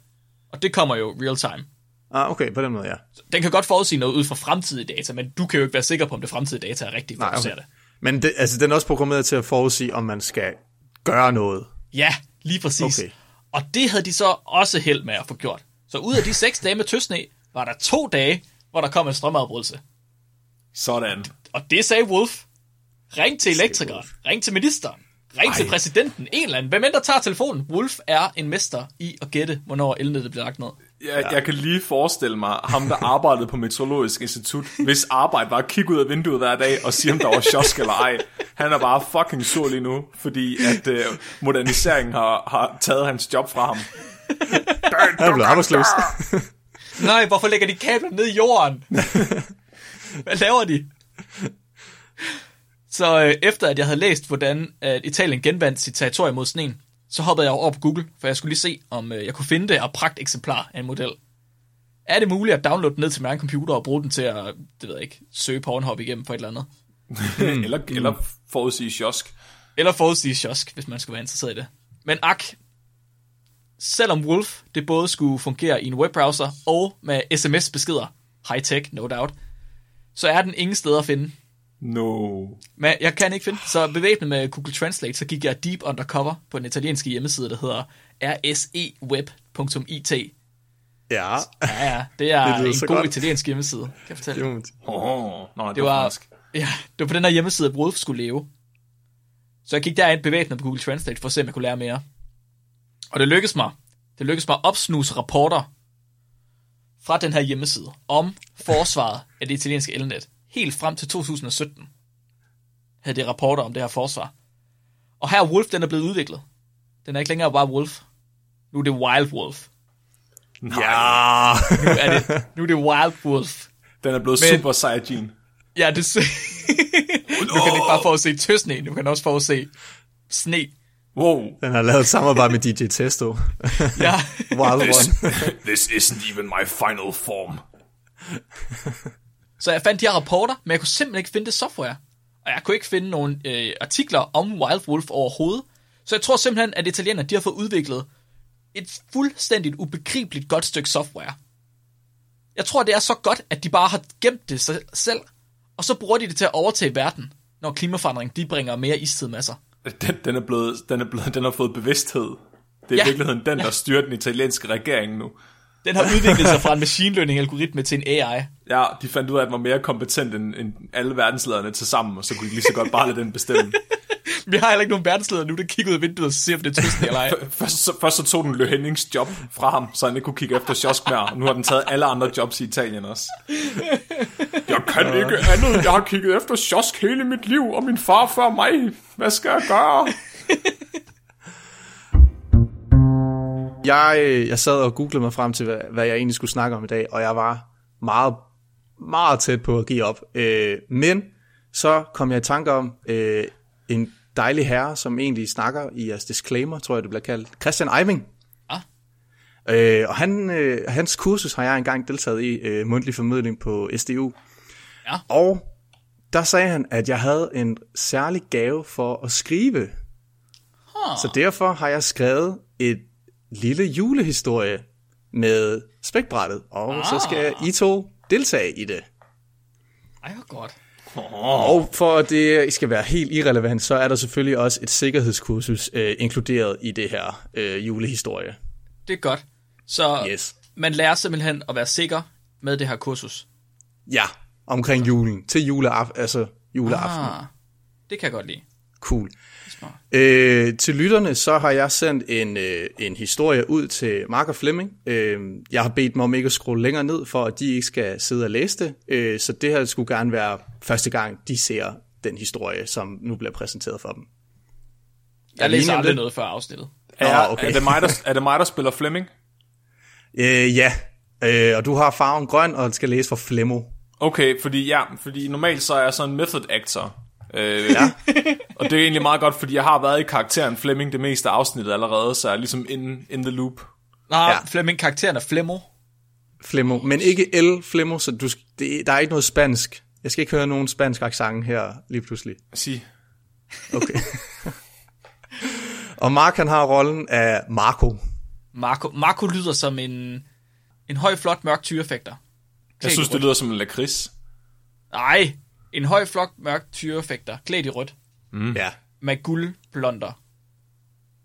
og det kommer jo real time. Ah, okay, på den måde, ja. Den kan godt forudsige noget ud fra fremtidige data, men du kan jo ikke være sikker på, om det fremtidige data er rigtigt, før Nej, du okay. ser det. Men det, altså, den er også programmeret til at forudsige, om man skal gøre noget. Ja, lige præcis. Okay. Og det havde de så også held med at få gjort. Så ud af de seks dage med tøsne, var der to dage, hvor der kom en strømafbrydelse. Sådan. Og det sagde Wolf. Ring til elektrikeren. Ring til ministeren. Ring Ej. til præsidenten. En eller anden. Hvem end der tager telefonen? Wolf er en mester i at gætte, hvornår elnettet bliver lagt ned. Jeg, jeg kan lige forestille mig ham, der arbejdede på Meteorologisk Institut, hvis arbejde var at kigge ud af vinduet hver dag og sige, om der var sjosk eller ej. Han er bare fucking sur lige nu, fordi at øh, moderniseringen har, har taget hans job fra ham. Han er blevet arbejdsløs. Nej, hvorfor lægger de kabler ned i jorden? Hvad laver de? Så øh, efter at jeg havde læst, hvordan at Italien genvandt sit territorium mod sneen, så hoppede jeg over på Google, for jeg skulle lige se, om øh, jeg kunne finde det og pragt eksemplar af en model. Er det muligt at downloade den ned til min egen computer og bruge den til at, det ved jeg ikke, søge Pornhub igennem for et eller andet? eller, eller forudsige sjosk. Eller forudsige Sjosk, hvis man skulle være interesseret i det. Men ak, selvom Wolf det både skulle fungere i en webbrowser og med sms-beskeder, high-tech, no doubt, så er den ingen steder at finde. No. Men jeg kan ikke finde. Så bevæbnet med Google Translate, så gik jeg deep undercover på den italienske hjemmeside, der hedder rseweb.it. ja. Ja, ja, det er Det en god godt. italiensk hjemmeside, kan jeg fortælle. Oh, nej, det, Det var var, fransk. ja, det var på den her hjemmeside, at Wolf skulle leve. Så jeg gik derind bevæbnet på Google Translate for at se, om jeg kunne lære mere. Og det lykkedes mig. Det lykkedes mig at opsnuse rapporter fra den her hjemmeside om forsvaret af det italienske elnet. Helt frem til 2017 havde det rapporter om det her forsvar. Og her er Wolf, den er blevet udviklet. Den er ikke længere bare Wolf. Nu er det Wild Wolf. ja. Nu er det, nu er det Wild Wolf. Den er blevet Men- super Saiyajin. Ja, det nu kan ikke bare få at se tøsne, nu kan også få at se sne. Wow. Den har lavet et samarbejde med DJ Testo. Ja. Wild This, One. this isn't even my final form. Så jeg fandt de her rapporter, men jeg kunne simpelthen ikke finde det software. Og jeg kunne ikke finde nogen øh, artikler om Wild Wolf overhovedet. Så jeg tror simpelthen, at italienerne de har fået udviklet et fuldstændigt ubegribeligt godt stykke software. Jeg tror, det er så godt, at de bare har gemt det sig selv, og så bruger de det til at overtage verden, når klimaforandring de bringer mere istid med sig. Den, den, er blevet, den, er blevet, den har fået bevidsthed. Det er Ja. i virkeligheden den, der styrer den italienske regering nu. Den har udviklet sig fra en machine learning algoritme til en AI. Ja, de fandt ud af, at den var mere kompetent end, end alle verdenslederne til sammen, og så kunne de lige så godt bare lade den bestemme. Vi har heller ikke nogen verdensleder nu, der kigger ud af vinduet og ser, om det er tøsten eller ej. Først, så, først så tog den Lø Hennings job fra ham, så han ikke kunne kigge efter Sjosk mere. og Nu har den taget alle andre jobs i Italien også. Jeg kan ikke andet. Jeg har kigget efter Sjosk hele mit liv, og min far før mig. Hvad skal jeg gøre? Jeg, øh, jeg sad og googlede mig frem til, hvad, hvad jeg egentlig skulle snakke om i dag, og jeg var meget, meget tæt på at give op. Øh, men så kom jeg i tanke om øh, en dejlig herre, som egentlig snakker i jeres disclaimer, tror jeg det bliver kaldt. Christian Eiving. Ah. Øh, og han, øh, hans kursus har jeg engang deltaget i, øh, mundtlig formidling på SDU. Ja. Og der sagde han, at jeg havde en særlig gave for at skrive. Huh. Så derfor har jeg skrevet et lille julehistorie med spækbrættet, og ah. så skal I to deltage i det. Ej, hvor godt. Og for at det skal være helt irrelevant, så er der selvfølgelig også et sikkerhedskursus øh, inkluderet i det her øh, julehistorie. Det er godt. Så Yes. man lærer simpelthen at være sikker med det her kursus. Ja, omkring julen, til juleaften, altså juleaften. Ah, det kan jeg godt lide. Cool. Smart. Øh, til lytterne, så har jeg sendt en, øh, en historie ud til Mark og Flemming. Øh, jeg har bedt dem om ikke at scrolle længere ned, for at de ikke skal sidde og læse det. Øh, så det her skulle gerne være første gang, de ser den historie, som nu bliver præsenteret for dem. Jeg Er læser aldrig det? noget før afsnittet. Er, Nå, okay. er, det mig, der, er det mig, der spiller Flemming? Øh, ja, øh, og du har farven grøn, og skal læse for Flemmo. Okay, fordi, ja, fordi normalt så er jeg sådan en method actor. Øh, ja. og det er egentlig meget godt, fordi jeg har været i karakteren Flemming det meste af afsnittet allerede, så jeg er ligesom in, in the loop. Nå, Ja. Flemming, karakteren er Flemmo. Flemmo, men ikke L Flemmo, så du, det, der er ikke noget spansk. Jeg skal ikke høre nogen spansk accent her lige pludselig. Sig. Okay. og Mark han har rollen af Marco. Marco, Marco lyder som en, en høj, flot, mørk tyrefægter. Jeg synes, det lyder som en lakrids. Nej, en høj, flot, mørk tyrefægter, klædt i rødt, Mm. Ja. med guldblonder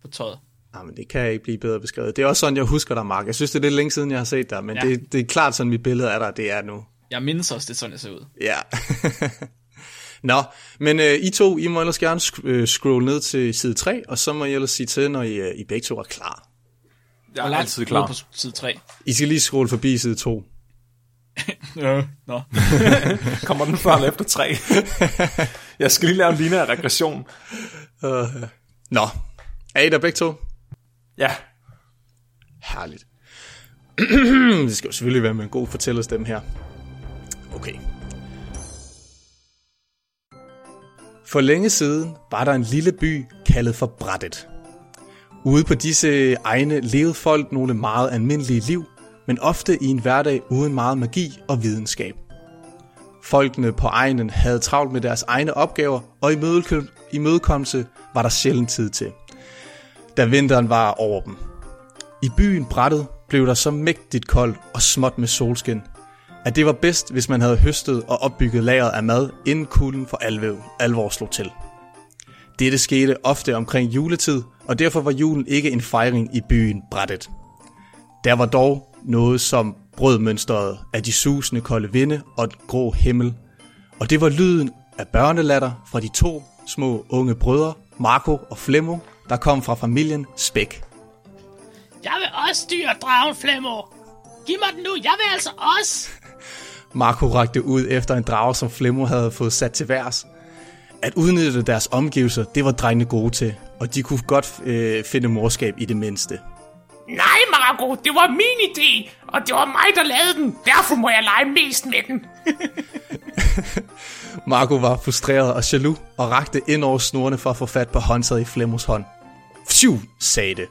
på tøjet. Ah, men det kan ikke blive bedre beskrevet. Det er også sådan, jeg husker dig, Mark. Jeg synes, det er lidt længe siden, jeg har set dig, men ja. Det, det er klart sådan, mit billede af dig, det er nu. Jeg mindes også, det er sådan, jeg ser ud. Ja. Nå, men øh, I to, I må ellers gerne sk- øh, scrolle ned til side 3, og så må I ellers sige til, når I, øh, I begge to er klar. Jeg er altid klar. på side 3. I skal lige scrolle forbi side 2. Ja, nå. Kommer den før eller efter tre? jeg skal lige lave en lineær regression. Uh, nå, er I der begge to? Ja, Herligt. det skal jo selvfølgelig være med en god fortællerstemme her. Okay. For længe siden var der en lille by kaldet for Brattet. Ude på disse egne levede folk nogle meget almindelige liv, men ofte i en hverdag uden meget magi og videnskab. Folkene på egnen havde travlt med deres egne opgaver, og i mødekommelse var der sjældent tid til, da vinteren var over dem. I byen Brættet blev der så mægtigt koldt og småt med solskin, at det var bedst, hvis man havde høstet og opbygget lageret af mad, inden kulden for alvor, alvor slog til. Dette skete ofte omkring juletid, og derfor var julen ikke en fejring i byen Brættet. Der var dog noget som brødmønstret af de susende kolde vinde og den grå himmel, og det var lyden af børnelatter fra de to små unge brødre, Marco og Flemmo, der kom fra familien Spæk. Jeg vil også styre dragen, Flemmo. Giv mig den nu, jeg vil altså også. Marco rakte ud efter en drage, som Flemmo havde fået sat til værs. At udnytte deres omgivelser, det var drengene gode til, og de kunne godt øh, finde morskab i det mindste. Nej, Marco, det var min idé, og det var mig, der lavede den. Derfor må jeg lege mest med den. Marco var frustreret og jaloux og rakte ind over snorene for at få fat på håndtaget i Flemmos hånd. Phew, sagde det.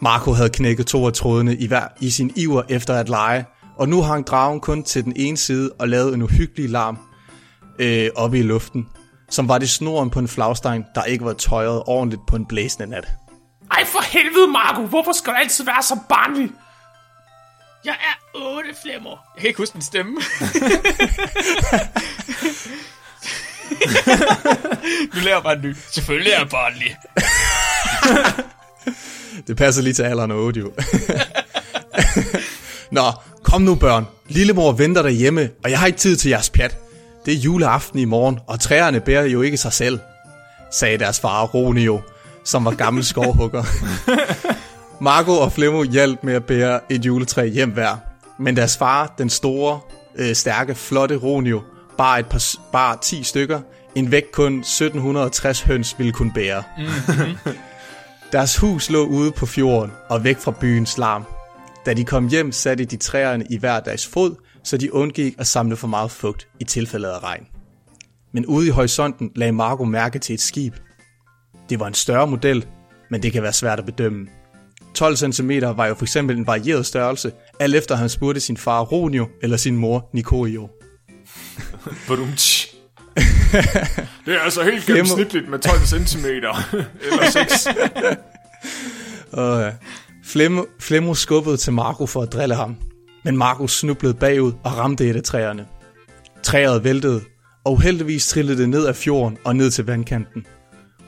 Marco havde knækket to af trådene i, hver, i sin iver efter at lege, og nu hang dragen kun til den ene side og lavede en uhyggelig larm øh, oppe i luften, som var det snoren på en flagstang, der ikke var tøjet ordentligt på en blæsende nat. Ej, for helvede, Marco. Hvorfor skal du altid være så barnlig? Jeg er 8, Flemmo. Jeg kan ikke huske min stemme. nu laver jeg bare en ny. Selvfølgelig er jeg barnlig. Det passer lige til alderen og 8, jo. Nå, kom nu børn. Lillemor venter derhjemme, og jeg har ikke tid til jeres pjat. Det er juleaften i morgen, og træerne bærer jo ikke sig selv, sagde deres far Ronio, som var gammel skovhugger. Marco og Flemmo hjalp med at bære et juletræ hjem hver, men deres far, den store, øh, stærke, flotte Ronio, bar, et par, bar 10 stykker, en vægt kun 1760 høns ville kunne bære. Deres hus lå ude på fjorden og væk fra byens larm. Da de kom hjem, satte de træerne i hver deres fod, så de undgik at samle for meget fugt i tilfælde af regn. Men ude i horisonten lagde Marco mærke til et skib. Det var en større model, men det kan være svært at bedømme. 12 cm var jo for eksempel en varieret størrelse, alt efter han spurgte sin far Ronio eller sin mor. Badumtsch. det er altså helt gennemsnitligt med 12 cm. Eller 6. Og, Flemo, Flemo skubbede til Marco for at drille ham, men Marco snublede bagud og ramte et af træerne. Træet væltede, og uheldigvis trillede det ned af fjorden og ned til vandkanten.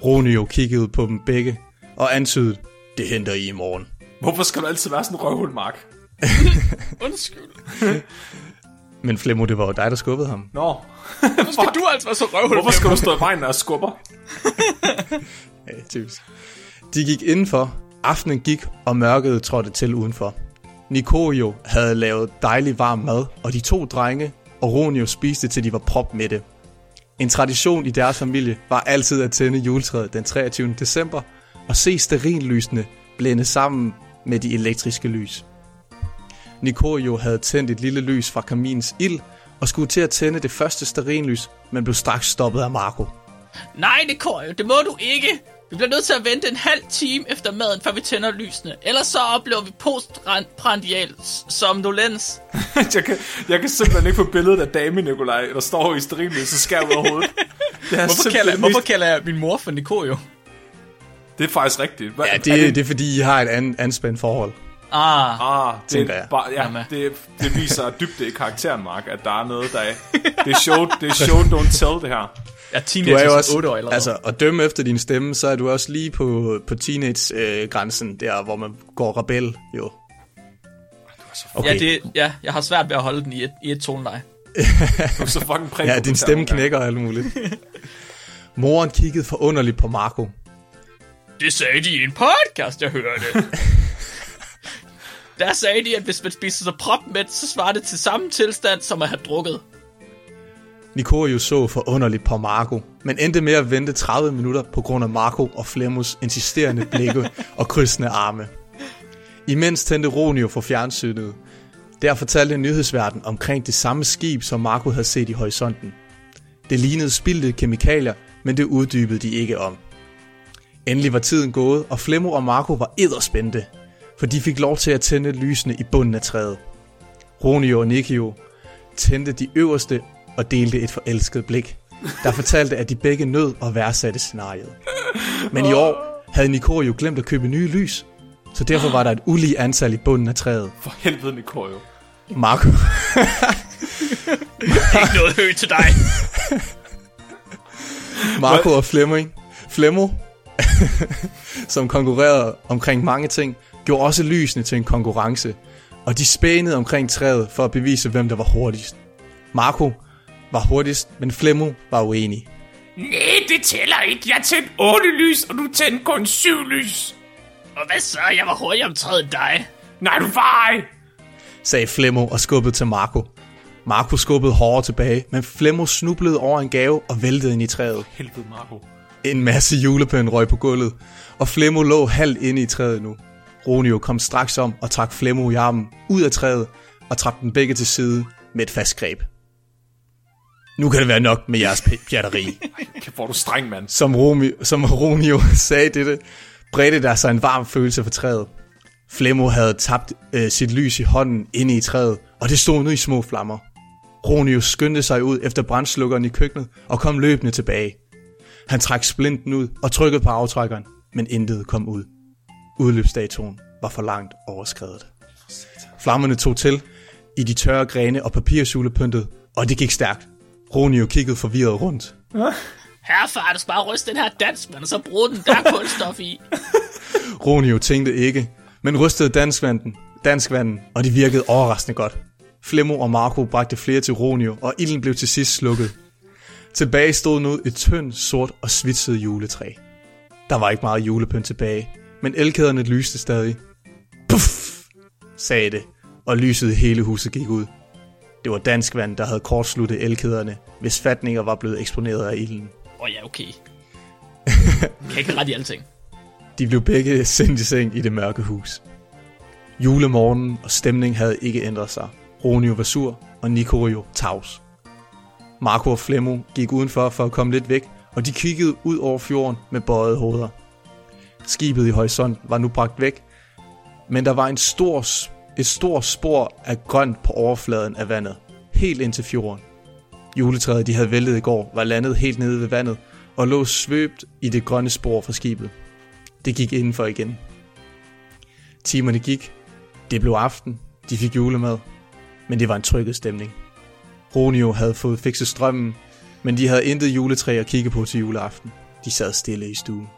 Ronio kiggede på dem begge og antydede, det henter I i morgen. Hvorfor skal du altid være sådan en røvhul, Mark? Undskyld. Men Flemmo, det var jo dig, der skubbede ham. Nå, Hvorfor skal du altså være så røvhul? hvorfor skal du stå i vejen, når jeg skubber? Ja, typisk. De gik indenfor, aftenen gik, og mørket trådte til udenfor. Nikorio havde lavet dejlig varm mad, og de to drenge og Ronio spiste til de var propmætte. En tradition i deres familie var altid at tænde juletræet den 23. december og se sterinlysene blænde sammen med de elektriske lys. Nikorio havde tændt et lille lys fra kaminens ild og skulle til at tænde det første sterinlys, men blev straks stoppet af Marco. Nej, Nikorio. Det må du ikke. Vi bliver nødt til at vente en halv time efter maden, før vi tænder lysene. Ellers så oplever vi postprandial somnolens. jeg, kan, jeg kan simpelthen ikke få billedet af dame Nikolaj, der står i sterinlys så skær ud af hovedet. Det Hvorfor simpelthen kalder, det hvorfor mest- kalder jeg min mor for Nikorio? det er faktisk rigtigt. Hvad, Ja, er det, det er fordi, I har et an, anspændt forhold. Ah, Ah, det, tænker er jeg. bare, ja, Jamen. det, det viser dybde i karakteren, Mark, at der er noget, der er... Det er show, det er show don't tell, det her. Jeg er Du er jo også, 8 år eller altså, at dømme efter din stemme, så er du også lige på, på teenage-grænsen, der hvor man går rebel, jo. Okay. Ja, det, ja, jeg har svært ved at holde den i et, i et toneleje. Du er så fucking præg ja, din stemme knækker og alt muligt. Moren kiggede forunderligt på Marco. Det sagde de i en podcast, jeg hørte. Der sagde de, at hvis man spiser sig propmæt, så svarer det til samme tilstand, som at have drukket. Nikorio så forunderligt på Marco, men endte med at vente 30 minutter på grund af Marco og Flemmos insisterende blikke og krydsende arme. Imens tændte Ronio for fjernsynet. Der fortalte nyhedsverden omkring det samme skib, som Marco havde set i horisonten. Det lignede spildte kemikalier, men det uddybede de ikke om. Endelig var tiden gået, og Flemmo og Marco var edderspændte, for de fik lov til at tænde lysene i bunden af træet. Ronio og Nikio tændte de øverste og delte et forelsket blik, der fortalte, at de begge nød og værdsatte scenariet. Men i år havde Nikorio glemt at købe nye lys, så derfor var der et ulige antal i bunden af træet. For helvede, Nikorio. Marco, Ikke noget højt til dig. Marco og Flemming, Flemmo, som konkurrerede omkring mange ting, gjorde også lysene til en konkurrence, og de spænede omkring træet for at bevise, hvem der var hurtigst. Marco var hurtigst, men Flemmo var uenig. Nej, det tæller ikke. Jeg tændte 8 lys, og du tændte kun 7 lys. Og hvad så? Jeg var hurtigere om træet end dig. Nej, du var ej. sagde Flemmo og skubbede til Marco. Marco skubbede hårdere tilbage, men Flemmo snublede over en gave og væltede ind i træet. Helvede, Marco. En masse julepynt røg på gulvet, og Flemmo lå halvt inde i træet nu. Ronio kom straks om og trak Flemmo i armen ud af træet og trak dem begge til side med et fast greb. Nu kan det være nok med jeres pjatteri. Hvor du streng, mand. Som, Romi, som Romeo sagde dette, bredte der sig en varm følelse for træet. Flemmo havde tabt øh, sit lys i hånden inde i træet, og det stod nu i små flammer. Ronio skyndte sig ud efter brandslukkeren i køkkenet og kom løbende tilbage. Han trak splinten ud og trykkede på aftrækkeren, men intet kom ud. Udløbsdatoen var for langt overskrevet. Flammerne tog til i de tørre grene og papirsulepyntet, og det gik stærkt. Ronio kiggede forvirret rundt. Herfar, du skal bare ryste den her danskmand, og så bruge den, der er kulstof i. Ronio tænkte ikke, men rystede danskvanden, danskvanden, og det virkede overraskende godt. Flemmo og Marco bragte flere til Ronio, og ilden blev til sidst slukket. Tilbage stod nu et tyndt, sort og svitset juletræ. Der var ikke meget julepynt tilbage, men elkæderne lyste stadig. Puff, sagde det, og lyset i hele huset gik ud. Det var danskvand, der havde kortsluttet elkæderne, hvis fatninger var blevet eksponeret af ilden. Åh oh, ja, okay. kan ikke ret i alting. De blev begge sendt i seng i det mørke hus. Julemorgen og stemningen havde ikke ændret sig. Ronio var sur, og Nikorio tavs. Marco og Flemmo gik udenfor for at komme lidt væk, og de kiggede ud over fjorden med bøjede hoveder. Skibet i horisonten var nu bragt væk, men der var en stor, et stort spor af grønt på overfladen af vandet, helt ind til fjorden. Juletræet, de havde væltet i går, var landet helt nede ved vandet og lå svøbt i det grønne spor fra skibet. Det gik indenfor igen. Timerne gik. Det blev aften. De fik julemad. Men det var en trykket stemning. Ronio havde fået fikset strømmen, men de havde intet juletræ at kigge på til juleaften. De sad stille i stuen.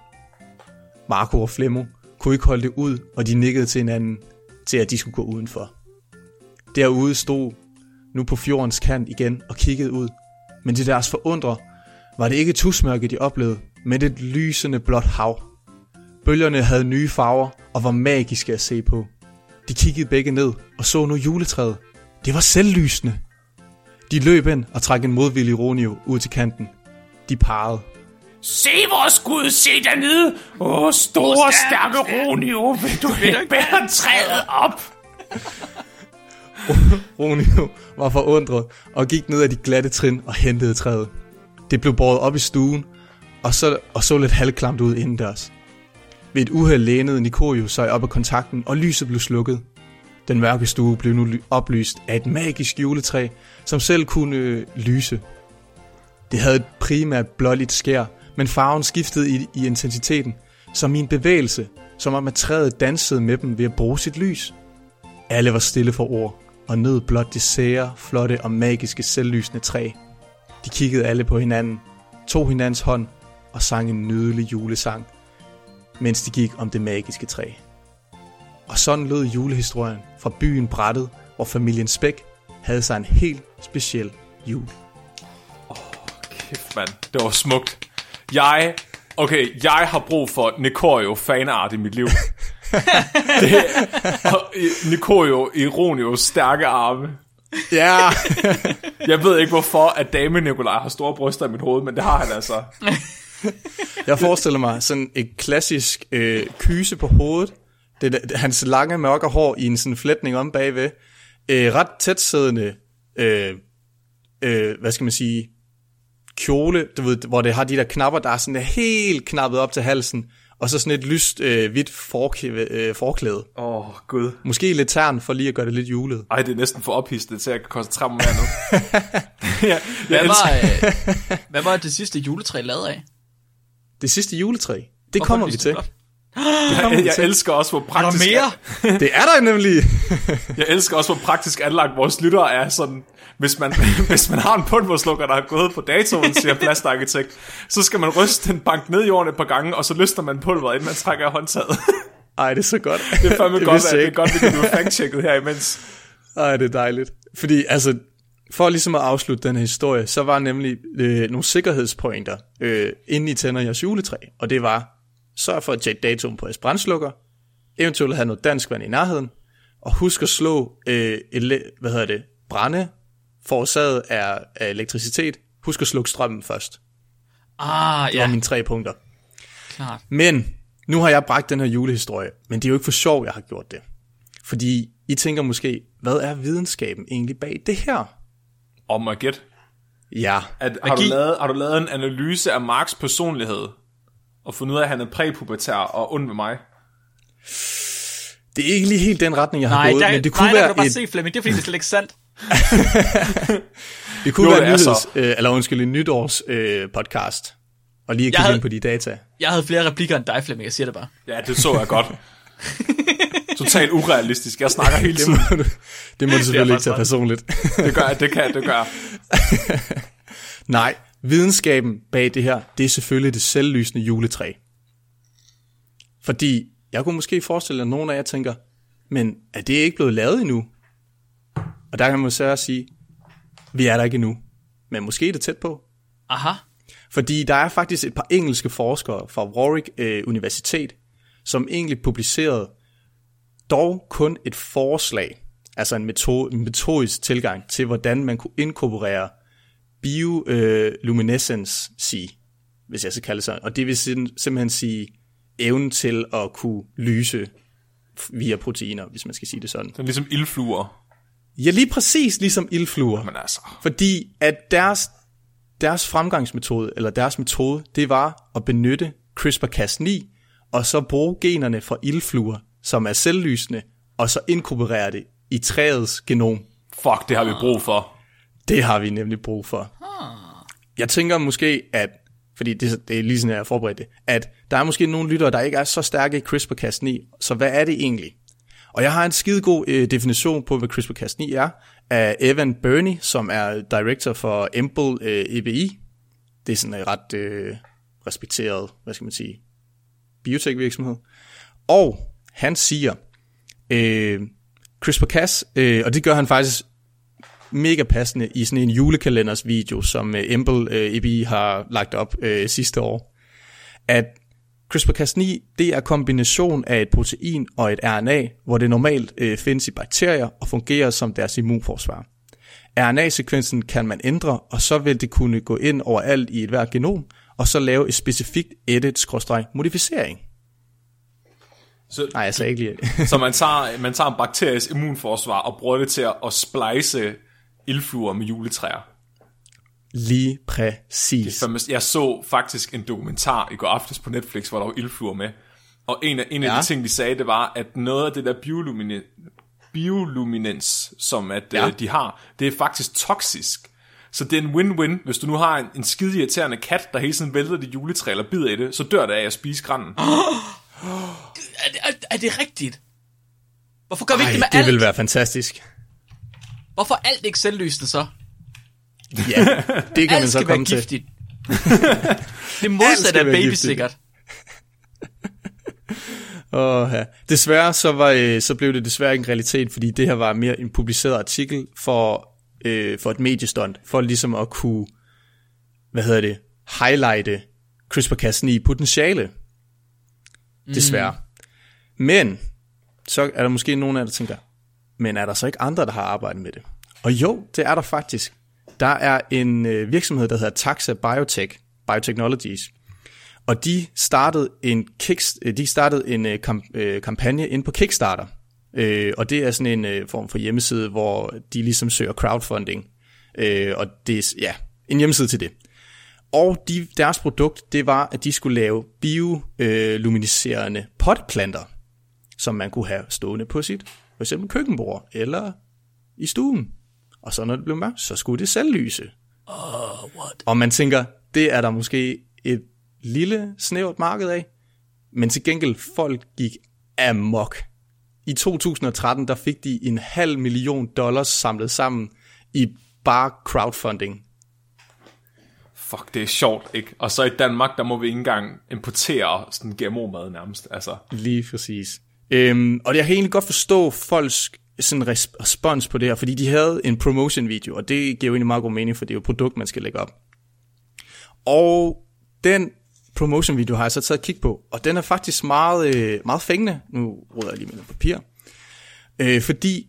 Marco og Flemmo kunne ikke holde det ud, og de nikkede til hinanden, til at de skulle gå udenfor. Derude stod nu på fjordens kant igen og kiggede ud, men til deres forundre var det ikke tusmørke, de oplevede, men et lysende blåt hav. Bølgerne havde nye farver og var magiske at se på. De kiggede begge ned og så nu juletræet. Det var selvlysende. De løb ind og trak en modvillig Ronio ud til kanten. De parrede. Se vores Gud, se dernede. Åh, store, stærke Ronio, vil du ikke bære træet op? Ronio var forundret og gik ned ad de glatte trin og hentede træet. Det blev båret op i stuen og så, og så lidt halvklamt ud indendørs. Ved et uheld lænede Nikorio sig op af kontakten, og lyset blev slukket. Den mørke stue blev nu ly- oplyst af et magisk juletræ, som selv kunne øh, lyse. Det havde et primært blåligt skær, men farven skiftede i, i intensiteten, som i en bevægelse, som om at træet dansede med dem ved at bruge sit lys. Alle var stille for ord, og nød blot det sære, flotte og magiske selvlysende træ. De kiggede alle på hinanden, tog hinandens hånd og sang en nydelig julesang, mens de gik om det magiske træ. Og sådan lød julehistorien fra byen Brættet, hvor familien Spæk havde sig en helt speciel jul. Kæft, mand. Det var smukt. Jeg, okay, jeg har brug for Nikorio fanart i mit liv. det, og Nikorio Ironios stærke arme. Ja, Jeg ved ikke, hvorfor at dame Nikolaj har store bryster i mit hoved, men det har han altså. jeg forestiller mig sådan et klassisk øh, kyse på hovedet. Det, er hans lange mørke hår i en sådan flætning om bagved. Øh, ret tæt siddende, øh, øh, hvad skal man sige, kjole, du ved, hvor det har de der knapper, der er sådan helt knappet op til halsen, og så sådan et lyst øh, hvidt forklæde, øh, forklæde. Åh, oh, gud. Måske lidt tern for lige at gøre det lidt julet. Ej, det er næsten for ophidset til, at jeg kan koncentrere mig mere nu. ja, jeg, Hvad var, øh, hvad var det sidste juletræ lavet af? Det sidste juletræ, det Hvorfor kommer vi til. det jeg, jeg elsker også, hvor Er praktisk... der mere? Det er der nemlig. Jeg elsker også, hvor praktisk anlagt vores lyttere er sådan... Hvis man, hvis man har en pulverslukker, der er gået på datoen, siger plastarkitekt, så skal man ryste den bank ned i jorden et par gange, og så løsner man pulveret, inden man trækker håndtaget. Ej, det er så godt. Det er fandme det godt, at det er godt, vi kan blive fact-checket her imens. Ej, det er dejligt. Fordi, altså, for ligesom at afslutte den her historie, så var nemlig øh, nogle sikkerhedspointer, øh, inden I tænder jeres juletræ. Og det var, sørg for at tjekke datoen på jeres brændslukker, eventuelt have noget dansk vand i nærheden, og husk at slå, øh, ele- hvad hedder det, brænde, forårsaget af, af elektricitet. Husk at slukke strømmen først. Ah, Det var ja, mine tre punkter. klart. Men nu har jeg bragt den her julehistorie, men det er jo ikke for sjov, jeg har gjort det. Fordi I tænker måske, hvad er videnskaben egentlig bag det her? Og må jeg gætte? Ja, At, har, du Magi. lavet, har du lavet en analyse af Marks personlighed, og fundet ud af, at han er præpubertær og ond ved mig? det er ikke lige helt den retning, jeg har Nej, gået, der, men det kunne nej, der kan være du bare et, se, Flemming. Det er fordi, det er slet ikke sandt. Det kunne Jo, være det en er nyheds, så. øh, eller undskyld, en nytårs øh, podcast. Og lige at kigge ind på de data. Jeg havde flere replikker end dig, Flemming. Jeg siger det bare. Ja, det så jeg godt. Totalt urealistisk. Jeg snakker hele Det tiden. må du, det må du selvfølgelig ikke tage personligt. Det gør jeg, det kan det gør. Nej, videnskaben bag det her, det er selvfølgelig det selvlysende juletræ. Fordi jeg kunne måske forestille, at nogen af jer tænker, men er det ikke blevet lavet endnu? Og der kan man så også sige, vi er der ikke endnu, men måske er det tæt på. Aha. Fordi der er faktisk et par engelske forskere fra Warwick øh, Universitet, som egentlig publicerede dog kun et forslag, altså en, metode, en metodisk tilgang til, hvordan man kunne inkorporere bioluminescence, sige, hvis jeg skal kalde det sådan. Og det vil sim- simpelthen sige evnen til at kunne lyse via proteiner, hvis man skal sige det sådan. Er ligesom ildfluer. Ja, lige præcis ligesom ildfluer. Men altså, Fordi at deres, deres fremgangsmetode, eller deres metode, det var at benytte CRISPR-Cas9, og så bruge generne fra ildfluer, som er selvlysende, og så inkorporere det i træets genom. fuck, det har vi brug for. Det har vi nemlig brug for. Jeg tænker måske, at, fordi det, det er lige sådan, jeg har forberedt det, at der er måske nogle lyttere, der ikke er så stærke i CRISPR-Cas9, så hvad er det egentlig? Og jeg har en skidegod øh, definition på, hvad CRISPR-Cas9 er, af Evan Burney, som er director for Emble øh, EBI. Det er sådan en ret øh, respekteret, hvad skal man sige, biotech-virksomhed. Og han siger, øh, CRISPR-Cas, øh, og det gør han faktisk mega passende i sådan en julekalenders video, som øh, øh, EBI har lagt op øh, sidste år, at CRISPR-Cas9, det er kombination af et protein og et RNA, hvor det normalt øh, findes i bakterier og fungerer som deres immunforsvar. RNA-sekvensen kan man ændre, og så vil det kunne gå ind overalt i et hvert genom, og så lave et specifikt edit-modificering. Så, Nej, jeg sagde ikke lige. så man tager, man tager en bakteries immunforsvar og bruger det til at, at splice ildfluer med juletræer. Lige præcis. Så jeg så faktisk en dokumentar i går aftes på Netflix, hvor der var ildfluer med. Og en af, en af Ja. de ting, de sagde, det var, at noget af det der biolumine, bioluminens, som at, Ja. ja. de har, det er faktisk toksisk. Så det er en win-win. Hvis du nu har en, en skide irriterende kat, der hele tiden vælter dit juletræ eller bider i det, så dør det af at spise grænden. Er, det- er, er det rigtigt? Hvorfor gør vi ikke Ej, det med det alt? vil være fantastisk. Hvorfor er alt ikke selvlysende så? Ja, det kan man så komme til. giftigt. det modsatte være babysikkert. Åh, ja. Desværre så, var, øh, så blev det desværre ikke en realitet, fordi det her var mere en publiceret artikel for, øh, for et mediestunt, for ligesom at kunne, hvad hedder det, highlighte CRISPR-Cas9 potentiale. Desværre. Mm. Men, så er der måske nogen af jer, der tænker, men er der så ikke andre, der har arbejdet med det? Og jo, det er der faktisk. Der er en øh, virksomhed, der hedder Taxa Biotech, Biotechnologies, og de startede en, kicks, øh, de startede en øh, kamp, øh, kampagne ind på Kickstarter. Øh, og det er sådan en øh, form for hjemmeside, hvor de ligesom søger crowdfunding. Øh, og det er ja, en hjemmeside til det. Og de, deres produkt, det var, at de skulle lave bioluminiserende øh, potplanter, som man kunne have stående på sit for eksempel køkkenbord eller i stuen. Og så når det blev mørkt, så skulle det selv lyse. Oh, what? Og man tænker, det er der måske et lille, snævert marked af, men til gengæld folk gik amok. I 2013, der fik de en halv million dollars samlet sammen i bare crowdfunding. Fuck, det er sjovt, ikke? Og så i Danmark, der må vi ikke engang importere sådan GMO-mad nærmest. Altså, Lige præcis. Øhm, og jeg kan egentlig godt forstå folks sådan res- respons på det her, fordi de havde en promotion video, og det giver jo egentlig meget god mening, for det er jo et produkt, man skal lægge op. Og den promotion video har jeg så taget et kig på, og den er faktisk meget, øh, meget fængende. Nu råder jeg lige med noget papir. Øh, fordi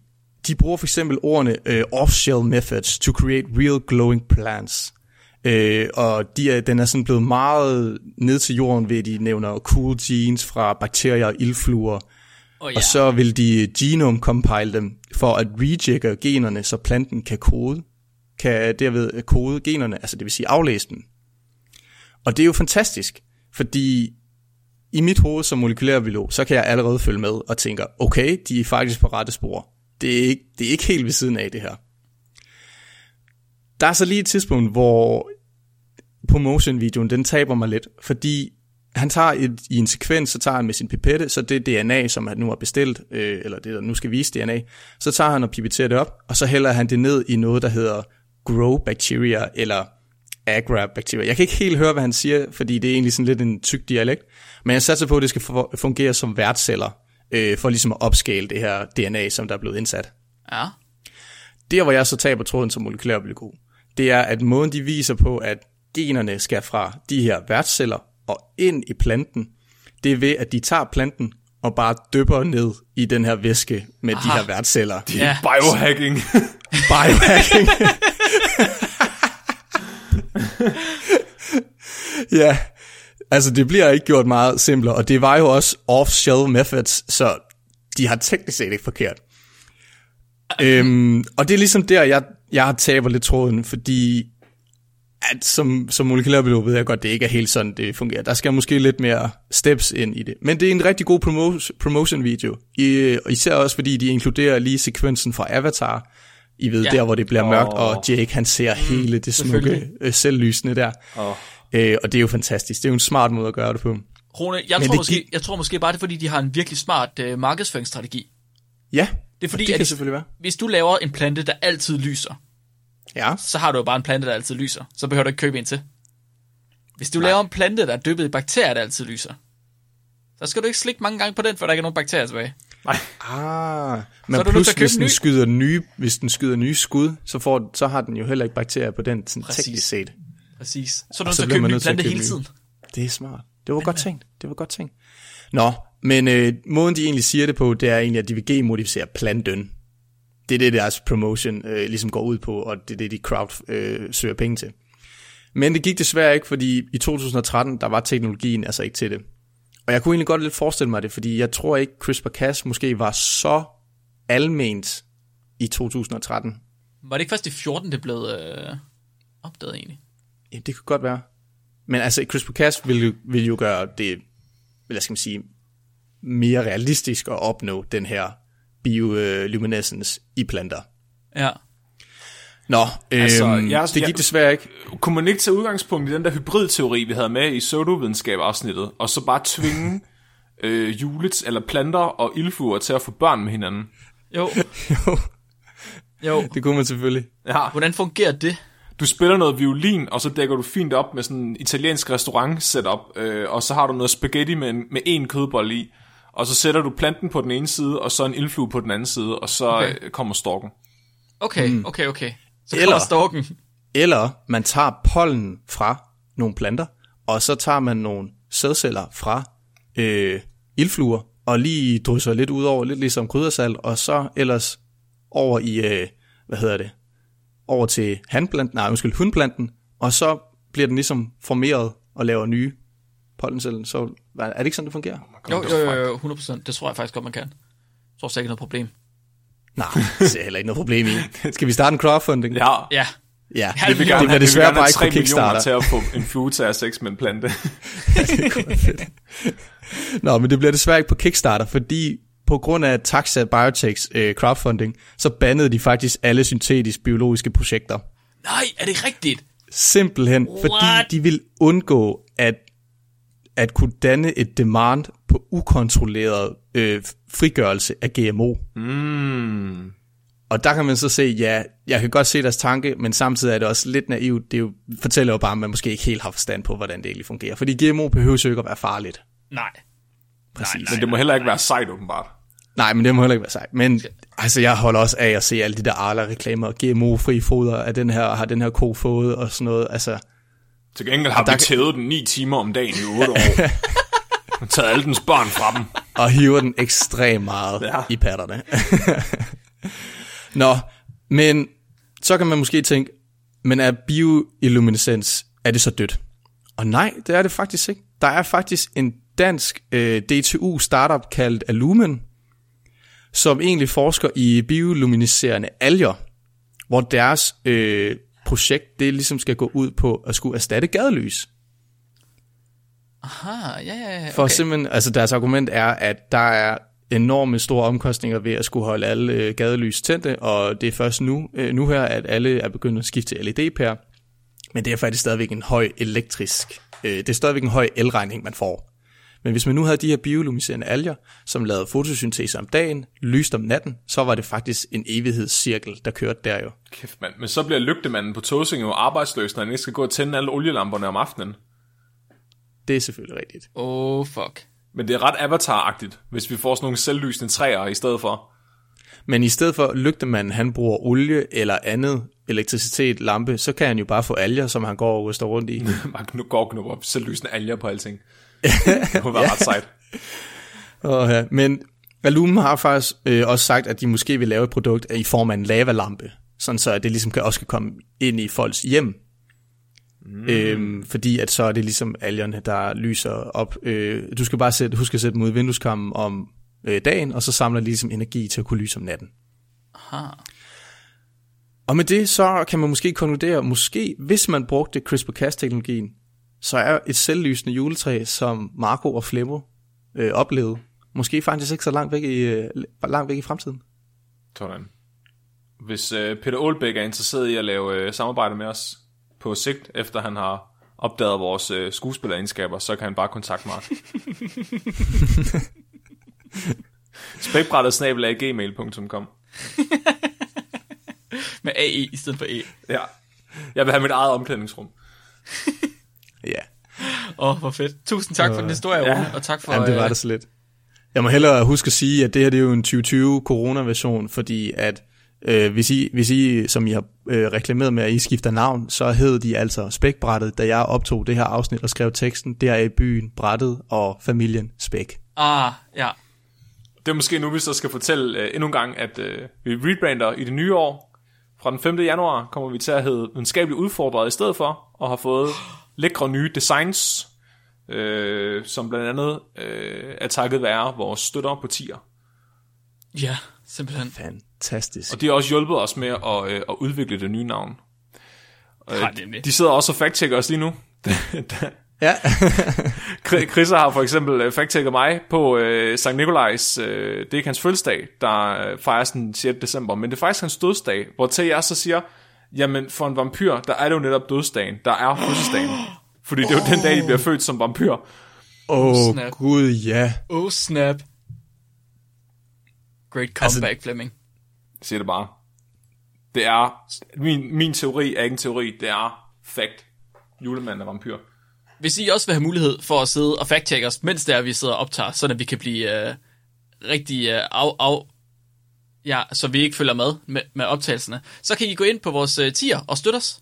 de bruger for eksempel ordene øh, off-shell methods to create real glowing plants. Øh, og de er, den er sådan blevet meget ned til jorden ved, at de nævner cool genes fra bakterier og ildfluer. Oh, ja. Og så vil de genome compile dem for at rejigge generne, så planten kan kode, kan derved kode generne, altså det vil sige aflæse dem. Og det er jo fantastisk, fordi i mit hoved som molekylærbiolog, så kan jeg allerede følge med og tænker, okay, de er faktisk på rette spor. Det er ikke, det er ikke helt ved siden af det her. Der er så lige et tidspunkt, hvor promotion-videoen, den taber mig lidt, fordi han tager et, i en sekvens, så tager han med sin pipette, så det DNA, som han nu har bestilt, øh, eller det, der nu skal vise DNA, så tager han og pipetterer det op, og så hælder han det ned i noget, der hedder grow bacteria, eller agra bacteria. Jeg kan ikke helt høre, hvad han siger, fordi det er egentlig sådan lidt en tyk dialekt, men jeg satser på, at det skal fu- fungere som værtsceller, øh, for ligesom at opskale det her DNA, som der er blevet indsat. ja. Der, hvor jeg så taber tråden som molekylærbiolog, det er, at måden de viser på, at generne skal fra de her værtsceller og ind i planten, det er ved, at de tager planten og bare dypper ned i den her væske med Aha. de her værtsceller. det er Ja. biohacking. Biohacking. ja, altså det bliver ikke gjort meget simplere, og det var jo også off-shell methods, så de har teknisk set ikke forkert. Øhm, og det er ligesom der, jeg, jeg taber lidt tråden, fordi at som, som molekylærbiolog ved jeg godt, det ikke er helt sådan, det fungerer. Der skal måske lidt mere steps ind i det. Men det er en rigtig god promotion, promotion video. I, og især også, fordi de inkluderer lige sekvensen fra Avatar. I ved, Ja. der hvor det bliver mørkt, Åh. og Jake han ser mm, hele det smukke øh, selvlysende der. Åh. Øh, og det er jo fantastisk. Det er jo en smart måde at gøre det på. Rune, jeg Men tror, det måske, jeg tror måske bare, det er, fordi de har en virkelig smart øh, markedsføringsstrategi. Ja, Det er fordi, det kan at selvfølgelig være. hvis du laver en plante, der altid lyser, Ja, så har du jo bare en plante, der altid lyser. Så behøver du ikke købe en til. Hvis du Nej. laver en plante, der er dyppet i bakterier, der altid lyser, så skal du ikke slikke mange gange på den, for der ikke er nogen bakterier tilbage. Nej, Ah, Så men du nødt plus hvis en den, ny. skyder nye, hvis den skyder nye skud, så, får, så har den jo heller ikke bakterier på den sådan Præcis. teknisk set. Præcis. Så er du nødt så til at købe man en ny nødt til at plante hele nye. tiden. Det er smart. Det var godt tænkt. Det var godt tænkt. Nå, men øh, måden de egentlig siger det på, det er egentlig, at de vil genmodificere planten. Det er det, deres promotion øh, ligesom går ud på, og det er det, de crowd øh, søger penge til. Men det gik desværre ikke, fordi i 2013, der var teknologien altså ikke til det. Og jeg kunne egentlig godt lidt forestille mig det, fordi jeg tror ikke, CRISPR-Cas måske var så alment i 2013. Var det ikke først i 14, det blev øh, opdaget egentlig? Ja, det kunne godt være. Men altså, CRISPR-Cas vil, jo- vil jo gøre det, hvad skal man sige, mere realistisk at opnå den her bioluminescence i planter. Ja. Nå, øhm, Altså, altså, jeg- det gik jeg- desværre ikke. kunne man ikke tage udgangspunkt i den der hybridteori, vi havde med i pseudovidenskab-afsnittet, og så bare tvinge øh, julet, eller planter og ildfluer til at få børn med hinanden? Jo. Jo, Jo. det kunne man selvfølgelig. Ja, Hvordan fungerer det? du spiller noget violin, og så dækker du fint op med sådan en italiensk restaurant setup, øh, og så har du noget spaghetti med, en, med en kødbold i, og så sætter du planten på den ene side, og så en ildflue på den anden side, og så Okay. okay. kommer storken. Okay, okay, okay. Så Eller- kommer storken. Eller man tager pollen fra nogle planter, og så tager man nogle sædceller fra øh, ildfluer, og lige drysser lidt ud over, lidt ligesom kryddersalt, og så ellers over i, øh, hvad hedder det, over til handplanten, nej, undskyld, hundplanten, og så bliver den ligesom formeret og laver nye pollenceller. Så er det ikke sådan, det fungerer? Jo, jo, jo, jo, 100%. Det tror jeg faktisk godt, man kan. Jeg tror slet ikke noget problem. Nej, det ser jeg heller ikke noget problem i. Skal vi starte en crowdfunding? Ja, Ja. ja. Jeg det, vil det gerne- bliver desværre bare ikke på millioner Kickstarter. til at få en flue til at sex med en plante. Nå, men det bliver desværre ikke på Kickstarter, fordi på grund af Taxa Biotechs øh, crowdfunding, så bandede de faktisk alle syntetisk biologiske projekter. Nej, er det rigtigt? Simpelthen, What? fordi de vil undgå at, at kunne danne et demand på ukontrolleret øh, frigørelse af GMO. Mm. Og der kan man så se, ja, jeg kan godt se deres tanke, men samtidig er det også lidt naivt. Det er jo, fortæller jo bare, at man måske ikke helt har forstand på, hvordan det egentlig fungerer. Fordi GMO behøver jo ikke at være farligt. Nej. Præcis. Nej, Men det må heller ikke være sejt, åbenbart. Nej, men det må heller ikke være sejt. Men altså, jeg holder også af at se alle de der Arla-reklamer, GMO-fri foder, af den her, har den her ko fået og sådan noget. Altså, Til gengæld har vi kan- tævet den 9 timer om dagen i 8 år. Og taget alle dens børn fra dem. og hiver den ekstremt meget ja. i patterne. Nå, men så kan man måske tænke, men er bioilluminescens, er det så dødt? Og nej, det er det faktisk ikke. Der er faktisk en dansk øh, DTU-startup kaldt Alumen, som egentlig forsker i bioluminescerende alger, hvor deres øh, projekt, det ligesom skal gå ud på at skulle erstatte gadelys. Aha, ja, ja, ja. For Okay. simpelthen, altså deres argument er, at der er enorme store omkostninger ved at skulle holde alle øh, gadelys tændte, og det er først nu, øh, nu her, at alle er begyndt at skifte til LED-pærer. Men det er faktisk stadigvæk en høj elektrisk, øh, det er stadigvæk en høj elregning, man får. Men hvis man nu havde de her bioluminescerende alger, som lavede fotosyntese om dagen, lyst om natten, så var det faktisk en evighedscirkel, der kørte der jo. Kæft, mand. Men så bliver lygtemanden på Tåsing jo arbejdsløs, når han ikke skal gå og tænde alle olielamperne om aftenen. Det er selvfølgelig rigtigt. Oh, fuck. Men det er ret avatar-agtigt, hvis vi får sådan nogle selvlysende træer i stedet for. Men i stedet for lygtemanden, han bruger olie eller andet elektricitet, lampe, så kan han jo bare få alger, som han går og ryster rundt i. Bare går og knupper op selvlysende alger på alting. Det kunne være ret sejt. Og, ja. Men Alum har faktisk øh, også sagt, at de måske vil lave et produkt i form af en lavalampe, sådan så at det ligesom kan, også kan komme ind i folks hjem. Mm. Øhm, fordi at så er det ligesom algerne, der lyser op. Øh, du skal bare sætte, huske at sætte dem ud i vindueskammen om øh, dagen, og så samler de ligesom energi til at kunne lyse om natten. Aha. Og med det, så kan man måske konkludere, måske hvis man brugte CRISPR-Cas-teknologien, så er et selvlysende juletræ, som Marco og Flemmo øh, oplevede, måske faktisk ikke så langt væk i, øh, langt væk i fremtiden. Sådan. Hvis øh, Peter Aalbæk er interesseret i at lave øh, samarbejde med os på sigt, efter han har opdaget vores øh, skuespilleregenskaber, så kan han bare kontakte mig. Spækbrættet snabel af gmail.com. Med AE i stedet for E. Ja. Jeg vil have mit eget omklædningsrum. Åh, oh, hvor fedt. Tusind tak for den historie, Ja. Og tak for... Jamen, det var det så lidt. Jeg må hellere huske at sige, at det her det er jo en 2020 corona-version, fordi at øh, hvis, I, hvis I, som I har øh, reklameret med, at I skifter navn, så hed de altså Spækbrættet, da jeg optog det her afsnit og skrev teksten, der er i byen Brættet og familien Spæk. Ah, ja. Det er måske nu, vi så skal fortælle øh, endnu en gang, at øh, vi rebrander i det nye år. Fra den 5. januar kommer vi til at hedde videnskabeligt udfordret i stedet for, og har fået lækre nye designs, øh, som blandt andet øh, er takket være vores støtter på tier. Ja, simpelthen. Fantastisk. Og de har også hjulpet os med at, øh, at udvikle det nye navn. Øh, de sidder også og fact-checker os lige nu. Ja, Chri- Chris har for eksempel øh, fact-checket mig på øh, Sankt Nikolajs, øh, det er ikke hans fødselsdag, der øh, fejres den 6. december, men det er faktisk hans dødsdag, hvor til jeg så siger, jamen for en vampyr, der er det jo netop dødsdagen, der er fødselsdagen. Fordi det er jo den dag, de bliver født som vampyr. åh oh, Snap. gud ja. Oh, snap. Great comeback, altså, Flemming. Jeg siger det bare. Det er, min, min teori er ikke en teori, det er fact. Julemanden er vampyr. Hvis I også vil have mulighed for at sidde og fact-check os, mens det er, vi sidder og optager, så vi kan blive øh, rigtig øh, af, af, ja, så vi ikke følger med, med med optagelserne, så kan I gå ind på vores øh, tier og støtte os.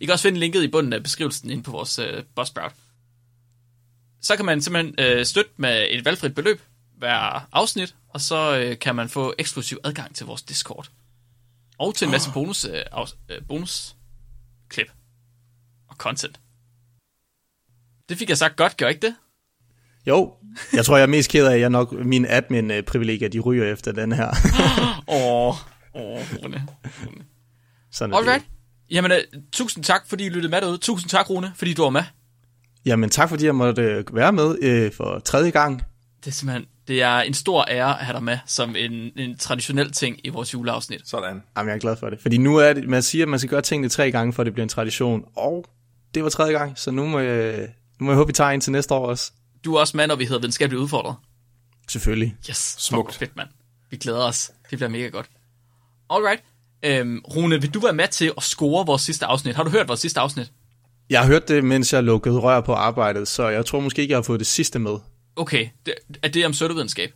I kan også finde linket i bunden af beskrivelsen ind på vores øh, Buzzsprout. Så kan man simpelthen øh, støtte med et valgfrit beløb hver afsnit, og så øh, kan man få eksklusiv adgang til vores Discord. Og til en masse bonus, øh, af, øh, bonus klip og content. Det fik jeg sagt godt, gør ikke det? Jo, jeg tror, jeg er mest ked af, at jeg nok mine admin-privilegier, de ryger efter den her. Åh, åh, Rune. Sådan er det. Jamen, uh, tusind tak, fordi I lyttede med derude. Tusind tak, Rune, fordi du var med. Jamen tak, fordi jeg måtte øh, være med øh, for tredje gang. Det er simpelthen, det er en stor ære at have dig med, som en, en traditionel ting i vores juleafsnit. Sådan. Jamen, jeg er glad for det. Fordi nu er det, man siger, at man skal gøre tingene tre gange, for at det bliver en tradition. Og det var tredje gang, så nu må jeg, nu må jeg håbe, vi tager en til næste år også. Du er også med, når vi hedder videnskabeligt udfordret. Selvfølgelig. Yes, Smukt. Fedt, mand. Vi glæder os. Det bliver mega godt. Alright. Øhm, Rune, vil du være med til at score vores sidste afsnit? Har du hørt vores sidste afsnit? Jeg har hørt det, mens jeg lukkede rør på arbejdet, så jeg tror måske ikke, jeg har fået det sidste med. Okay, det, er det om pseudovidenskab?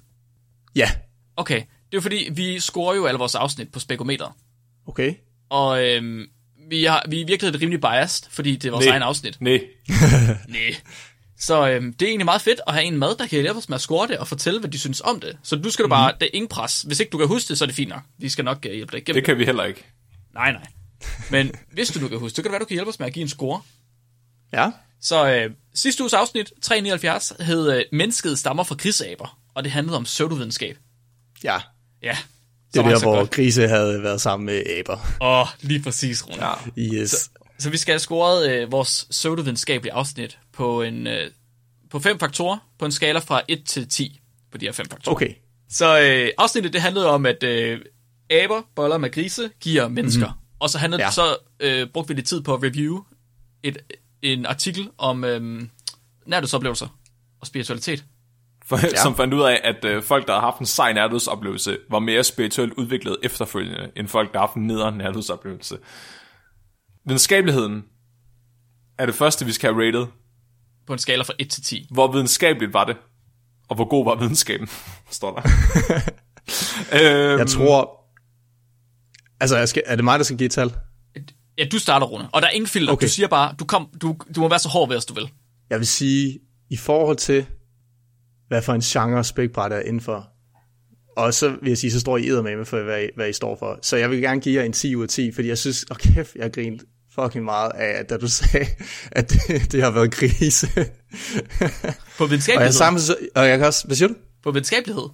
Ja, Okay, det er fordi, vi scorer jo alle vores afsnit på spekometer. okay. Og øhm, vi, har, vi er virkelig rimelig biased, fordi det er vores Nej. egen afsnit. Nej. Nej. Så øhm, det er egentlig meget fedt at have en med, der kan hjælpe os med at score det og fortælle, hvad de synes om det. Så du skal du bare, det er ingen pres. Hvis ikke du kan huske det, så er det fint nok. Vi skal nok uh, hjælpe dig igennem Det kan vi heller ikke. Nej, nej. Men hvis du nu kan huske, så kan det være, du kan hjælpe os med at give en score. Ja, Så øh, sidste uges afsnit, 379, hed øh, Mennesket stammer fra krisaber, og det handlede om pseudovidenskab. ja. Ja, Det er var der, så hvor godt. grise havde været sammen med aber. Åh, lige præcis, Rune. Ja. Yes. Så vi skal have scoret øh, vores pseudovidenskabelige afsnit på en øh, på fem faktorer på en skala fra 1 til 10 på de her fem faktorer. Okay. Så øh, afsnittet det handlede om, at øh, aber, boller med grise, giver mennesker. Mm-hmm. Og så, handlede, Ja. ja. så øh, brugte vi lidt tid på at review et, en artikel om øh, nærdødsoplevelser og spiritualitet. For, ja. Som fandt ud af, at øh, folk, der har haft en sej nærdødsoplevelse, var mere spirituelt udviklet efterfølgende, end folk, der har haft en nederen nærdødsoplevelse. Videnskabeligheden er det første, vi skal have rated. På en skala fra 1 til 10. Hvor videnskabeligt var det? Og hvor god var videnskaben? Står der. øhm, Jeg tror... Altså, jeg skal, er det mig, der skal give et tal? Ja, du starter, Rune. Og der er ingen filter. Okay. Du siger bare, du, kom, du, du må være så hård ved os, du vil. Jeg vil sige, i forhold til, hvad for en genre spækbræt er inden for, og så vil jeg sige, så står I med for, hvad I, hvad I står for. Så jeg vil gerne give jer en 10 ud af 10, fordi jeg synes, åh oh kæft, jeg grinte fucking meget af, da du sagde, at det, det har været krise. På og, jeg videnskabelighed. sammen, og jeg kan også, hvad siger du? På videnskabelighed.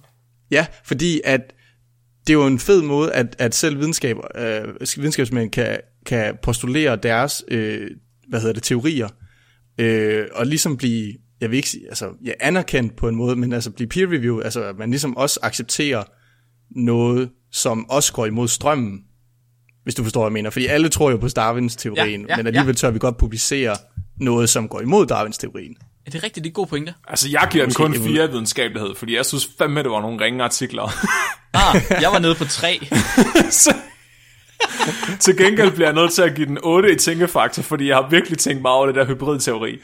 Ja, fordi at det er jo en fed måde, at, at selv videnskab, øh, videnskabsmænd kan, kan postulere deres øh, hvad hedder det, teorier, øh, og ligesom blive, jeg vil ikke sige, altså, ja, anerkendt på en måde, men altså blive peer review, altså at man ligesom også accepterer noget, som også går imod strømmen, hvis du forstår, hvad jeg mener. Fordi alle tror jo på Darwins teorien, Ja, ja, men alligevel ja. tør vi godt publicere noget, som går imod Darwins teorien. Er det rigtigt, det er gode pointe? Altså, jeg giver den kun fire videnskabelighed, fordi jeg synes fandme, det var nogle ringe artikler. Ah, jeg var nede på tre. Så- til gengæld bliver jeg nødt til at give den 8 i tænkefaktor, fordi jeg har virkelig tænkt meget over det der hybridteori.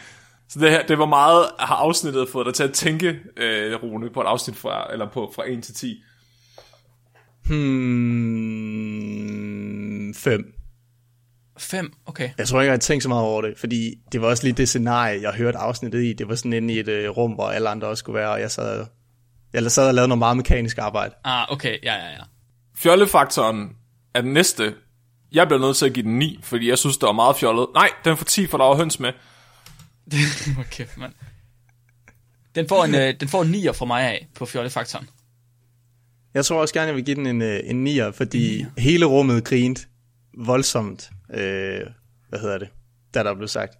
Så det, her, det var meget, har afsnittet fået dig til at tænke, øh, Rune, på et afsnit fra, eller på, fra 1 til 10. Hmm, fem. Fem, okay. Jeg tror ikke, jeg har tænkt så meget over det, fordi det var også lige det scenarie, jeg hørte afsnittet i. Det var sådan inde i et øh, rum, hvor alle andre også skulle være, og jeg sad, jeg sad og lavede noget meget mekanisk arbejde. Ah, okay, ja, ja, ja. Fjollefaktoren er den næste. Jeg bliver nødt til at give den 9, fordi jeg synes, det var meget fjollet. Nej, den får 10, for der var høns med. okay, mand. Den får en, øh, den får en 9'er fra mig af på fjollefaktoren. Jeg tror også gerne, jeg vil give den en, øh, en nier, fordi hele rummet grinte voldsomt, øh, hvad hedder det, da der blev sagt,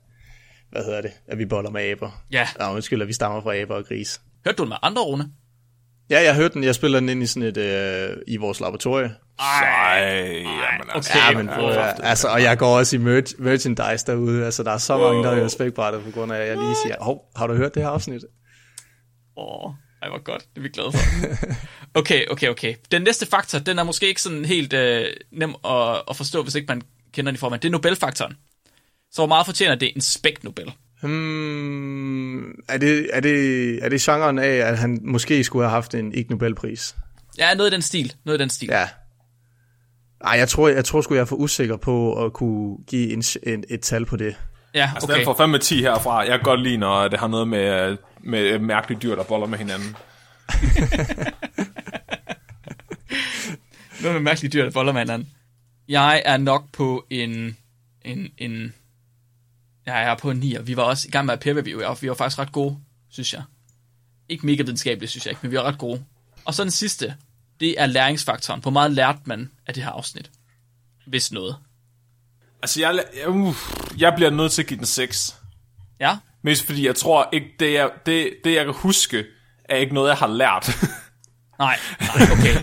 hvad hedder det, at vi boller med aber. Ja. Nå, undskyld, at vi stammer fra aber og gris. Hørte du den med andre, Rune? Ja, jeg hørte den, jeg spiller den ind i sådan et, øh, i vores laboratorie. Ej, jamen altså. okay. Ja, men prøv høre, altså, og jeg går også i merch, merchandise derude, altså der er så mange, der hører spækbrættet, på grund af, at jeg lige siger, hov, har du hørt det her afsnit? Åh, ej, hvor godt. Det er vi glade for. Okay, okay, okay. Den næste faktor, den er måske ikke sådan helt øh, nem at, at forstå, hvis ikke man kender den i formen. Det er Nobelfaktoren. Så hvor meget fortjener det en spæk Nobel? Hmm, er, det, er, det, er det genren af, at han måske skulle have haft en ikke Nobelpris? Ja, noget i den stil. Noget i den stil. Ja. Ej, jeg tror, jeg tror sgu, jeg er for usikker på at kunne give en, en, et tal på det. Ja, Altså, okay. den får fandme 10 herfra. Jeg kan godt lide, når det har noget med, med mærkelige dyr, der boller med hinanden. Noget med mærkelige dyr, der folder med hinanden. Jeg er nok på en... en, en ja, jeg er på en 9, Vi var også i gang med at peer review, og vi var faktisk ret gode, synes jeg. Ikke mega videnskabeligt, synes jeg ikke, men vi var ret gode. Og så den sidste, det er læringsfaktoren. Hvor meget lærte man af det her afsnit? Hvis noget. Altså, jeg, jeg, uh, jeg bliver nødt til at give den 6. Ja? Mest fordi jeg tror ikke, det jeg, det, det jeg kan huske, er ikke noget, jeg har lært. Nej, nej, okay.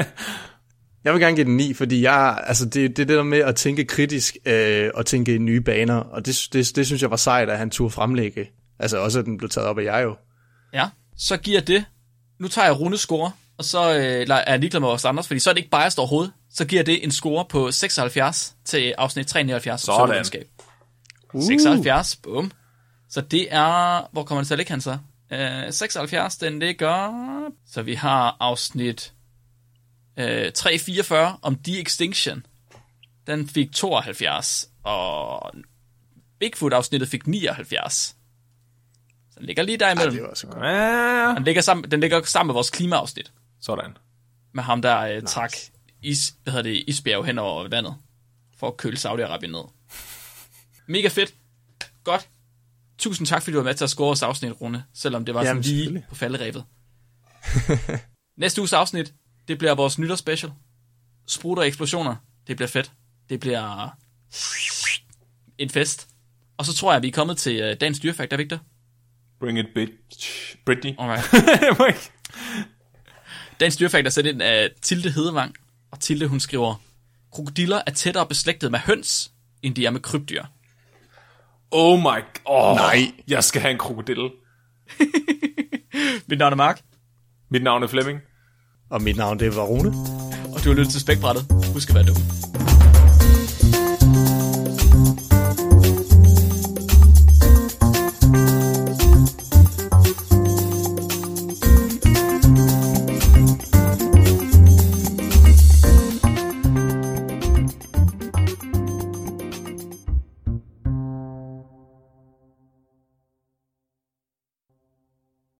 Jeg vil gerne give den 9, fordi jeg, altså det, det er det der med at tænke kritisk øh, og tænke i nye baner, og det, det, det synes jeg var sejt, at han turde fremlægge. Altså også, at den blev taget op af jeg jo. Ja, så giver det... Nu tager jeg runde score, og så øh, er jeg ligeglad med vores Anders, fordi så er det ikke biased overhovedet. Så giver det en score på 76 til afsnit 379. Sådan. Sundhedsvidenskab. Uh. 76, bum. Så det er... Hvor kommer det til at ligge, han så? Øh, 76, den ligger... Så vi har afsnit øh, 344 om de-extinction. Den fik 72, og Bigfoot-afsnittet fik 79. Så den ligger lige Ej, derimellem. det var så godt. Ja, Den ligger sammen, den ligger sammen med vores klimaafsnit. sådan. Med ham, der øh, nice. trak is, hvad hedder det, isbjerg hen over vandet. For at køle Saudi-Arabien ned. Mega fedt. Godt. Tusind tak, fordi du var med til at score vores afsnit, Rune. Selvom det var Jamen, sådan lige på falderæbet. Næste uges afsnit, det bliver vores nytårsspecial. Sprutter og eksplosioner. Det bliver fedt. Det bliver en fest. Og så tror jeg, at vi er kommet til øh, dagens dyrefakt, er vi ikke det? Bring it, bitch. Britney. Alright. Dagens dyrefakt er sendt ind af Tilde Hedevang, og Tilde hun skriver, krokodiller er tættere beslægtet med høns, end de er med krybdyr. oh my... Oh, Nej. Jeg skal have en krokodille. Mit navn er Mark, Mit navn er Flemming. Og mit navn, det var Rune. og du har lyttet til Spækbrættet. Husk at være dum.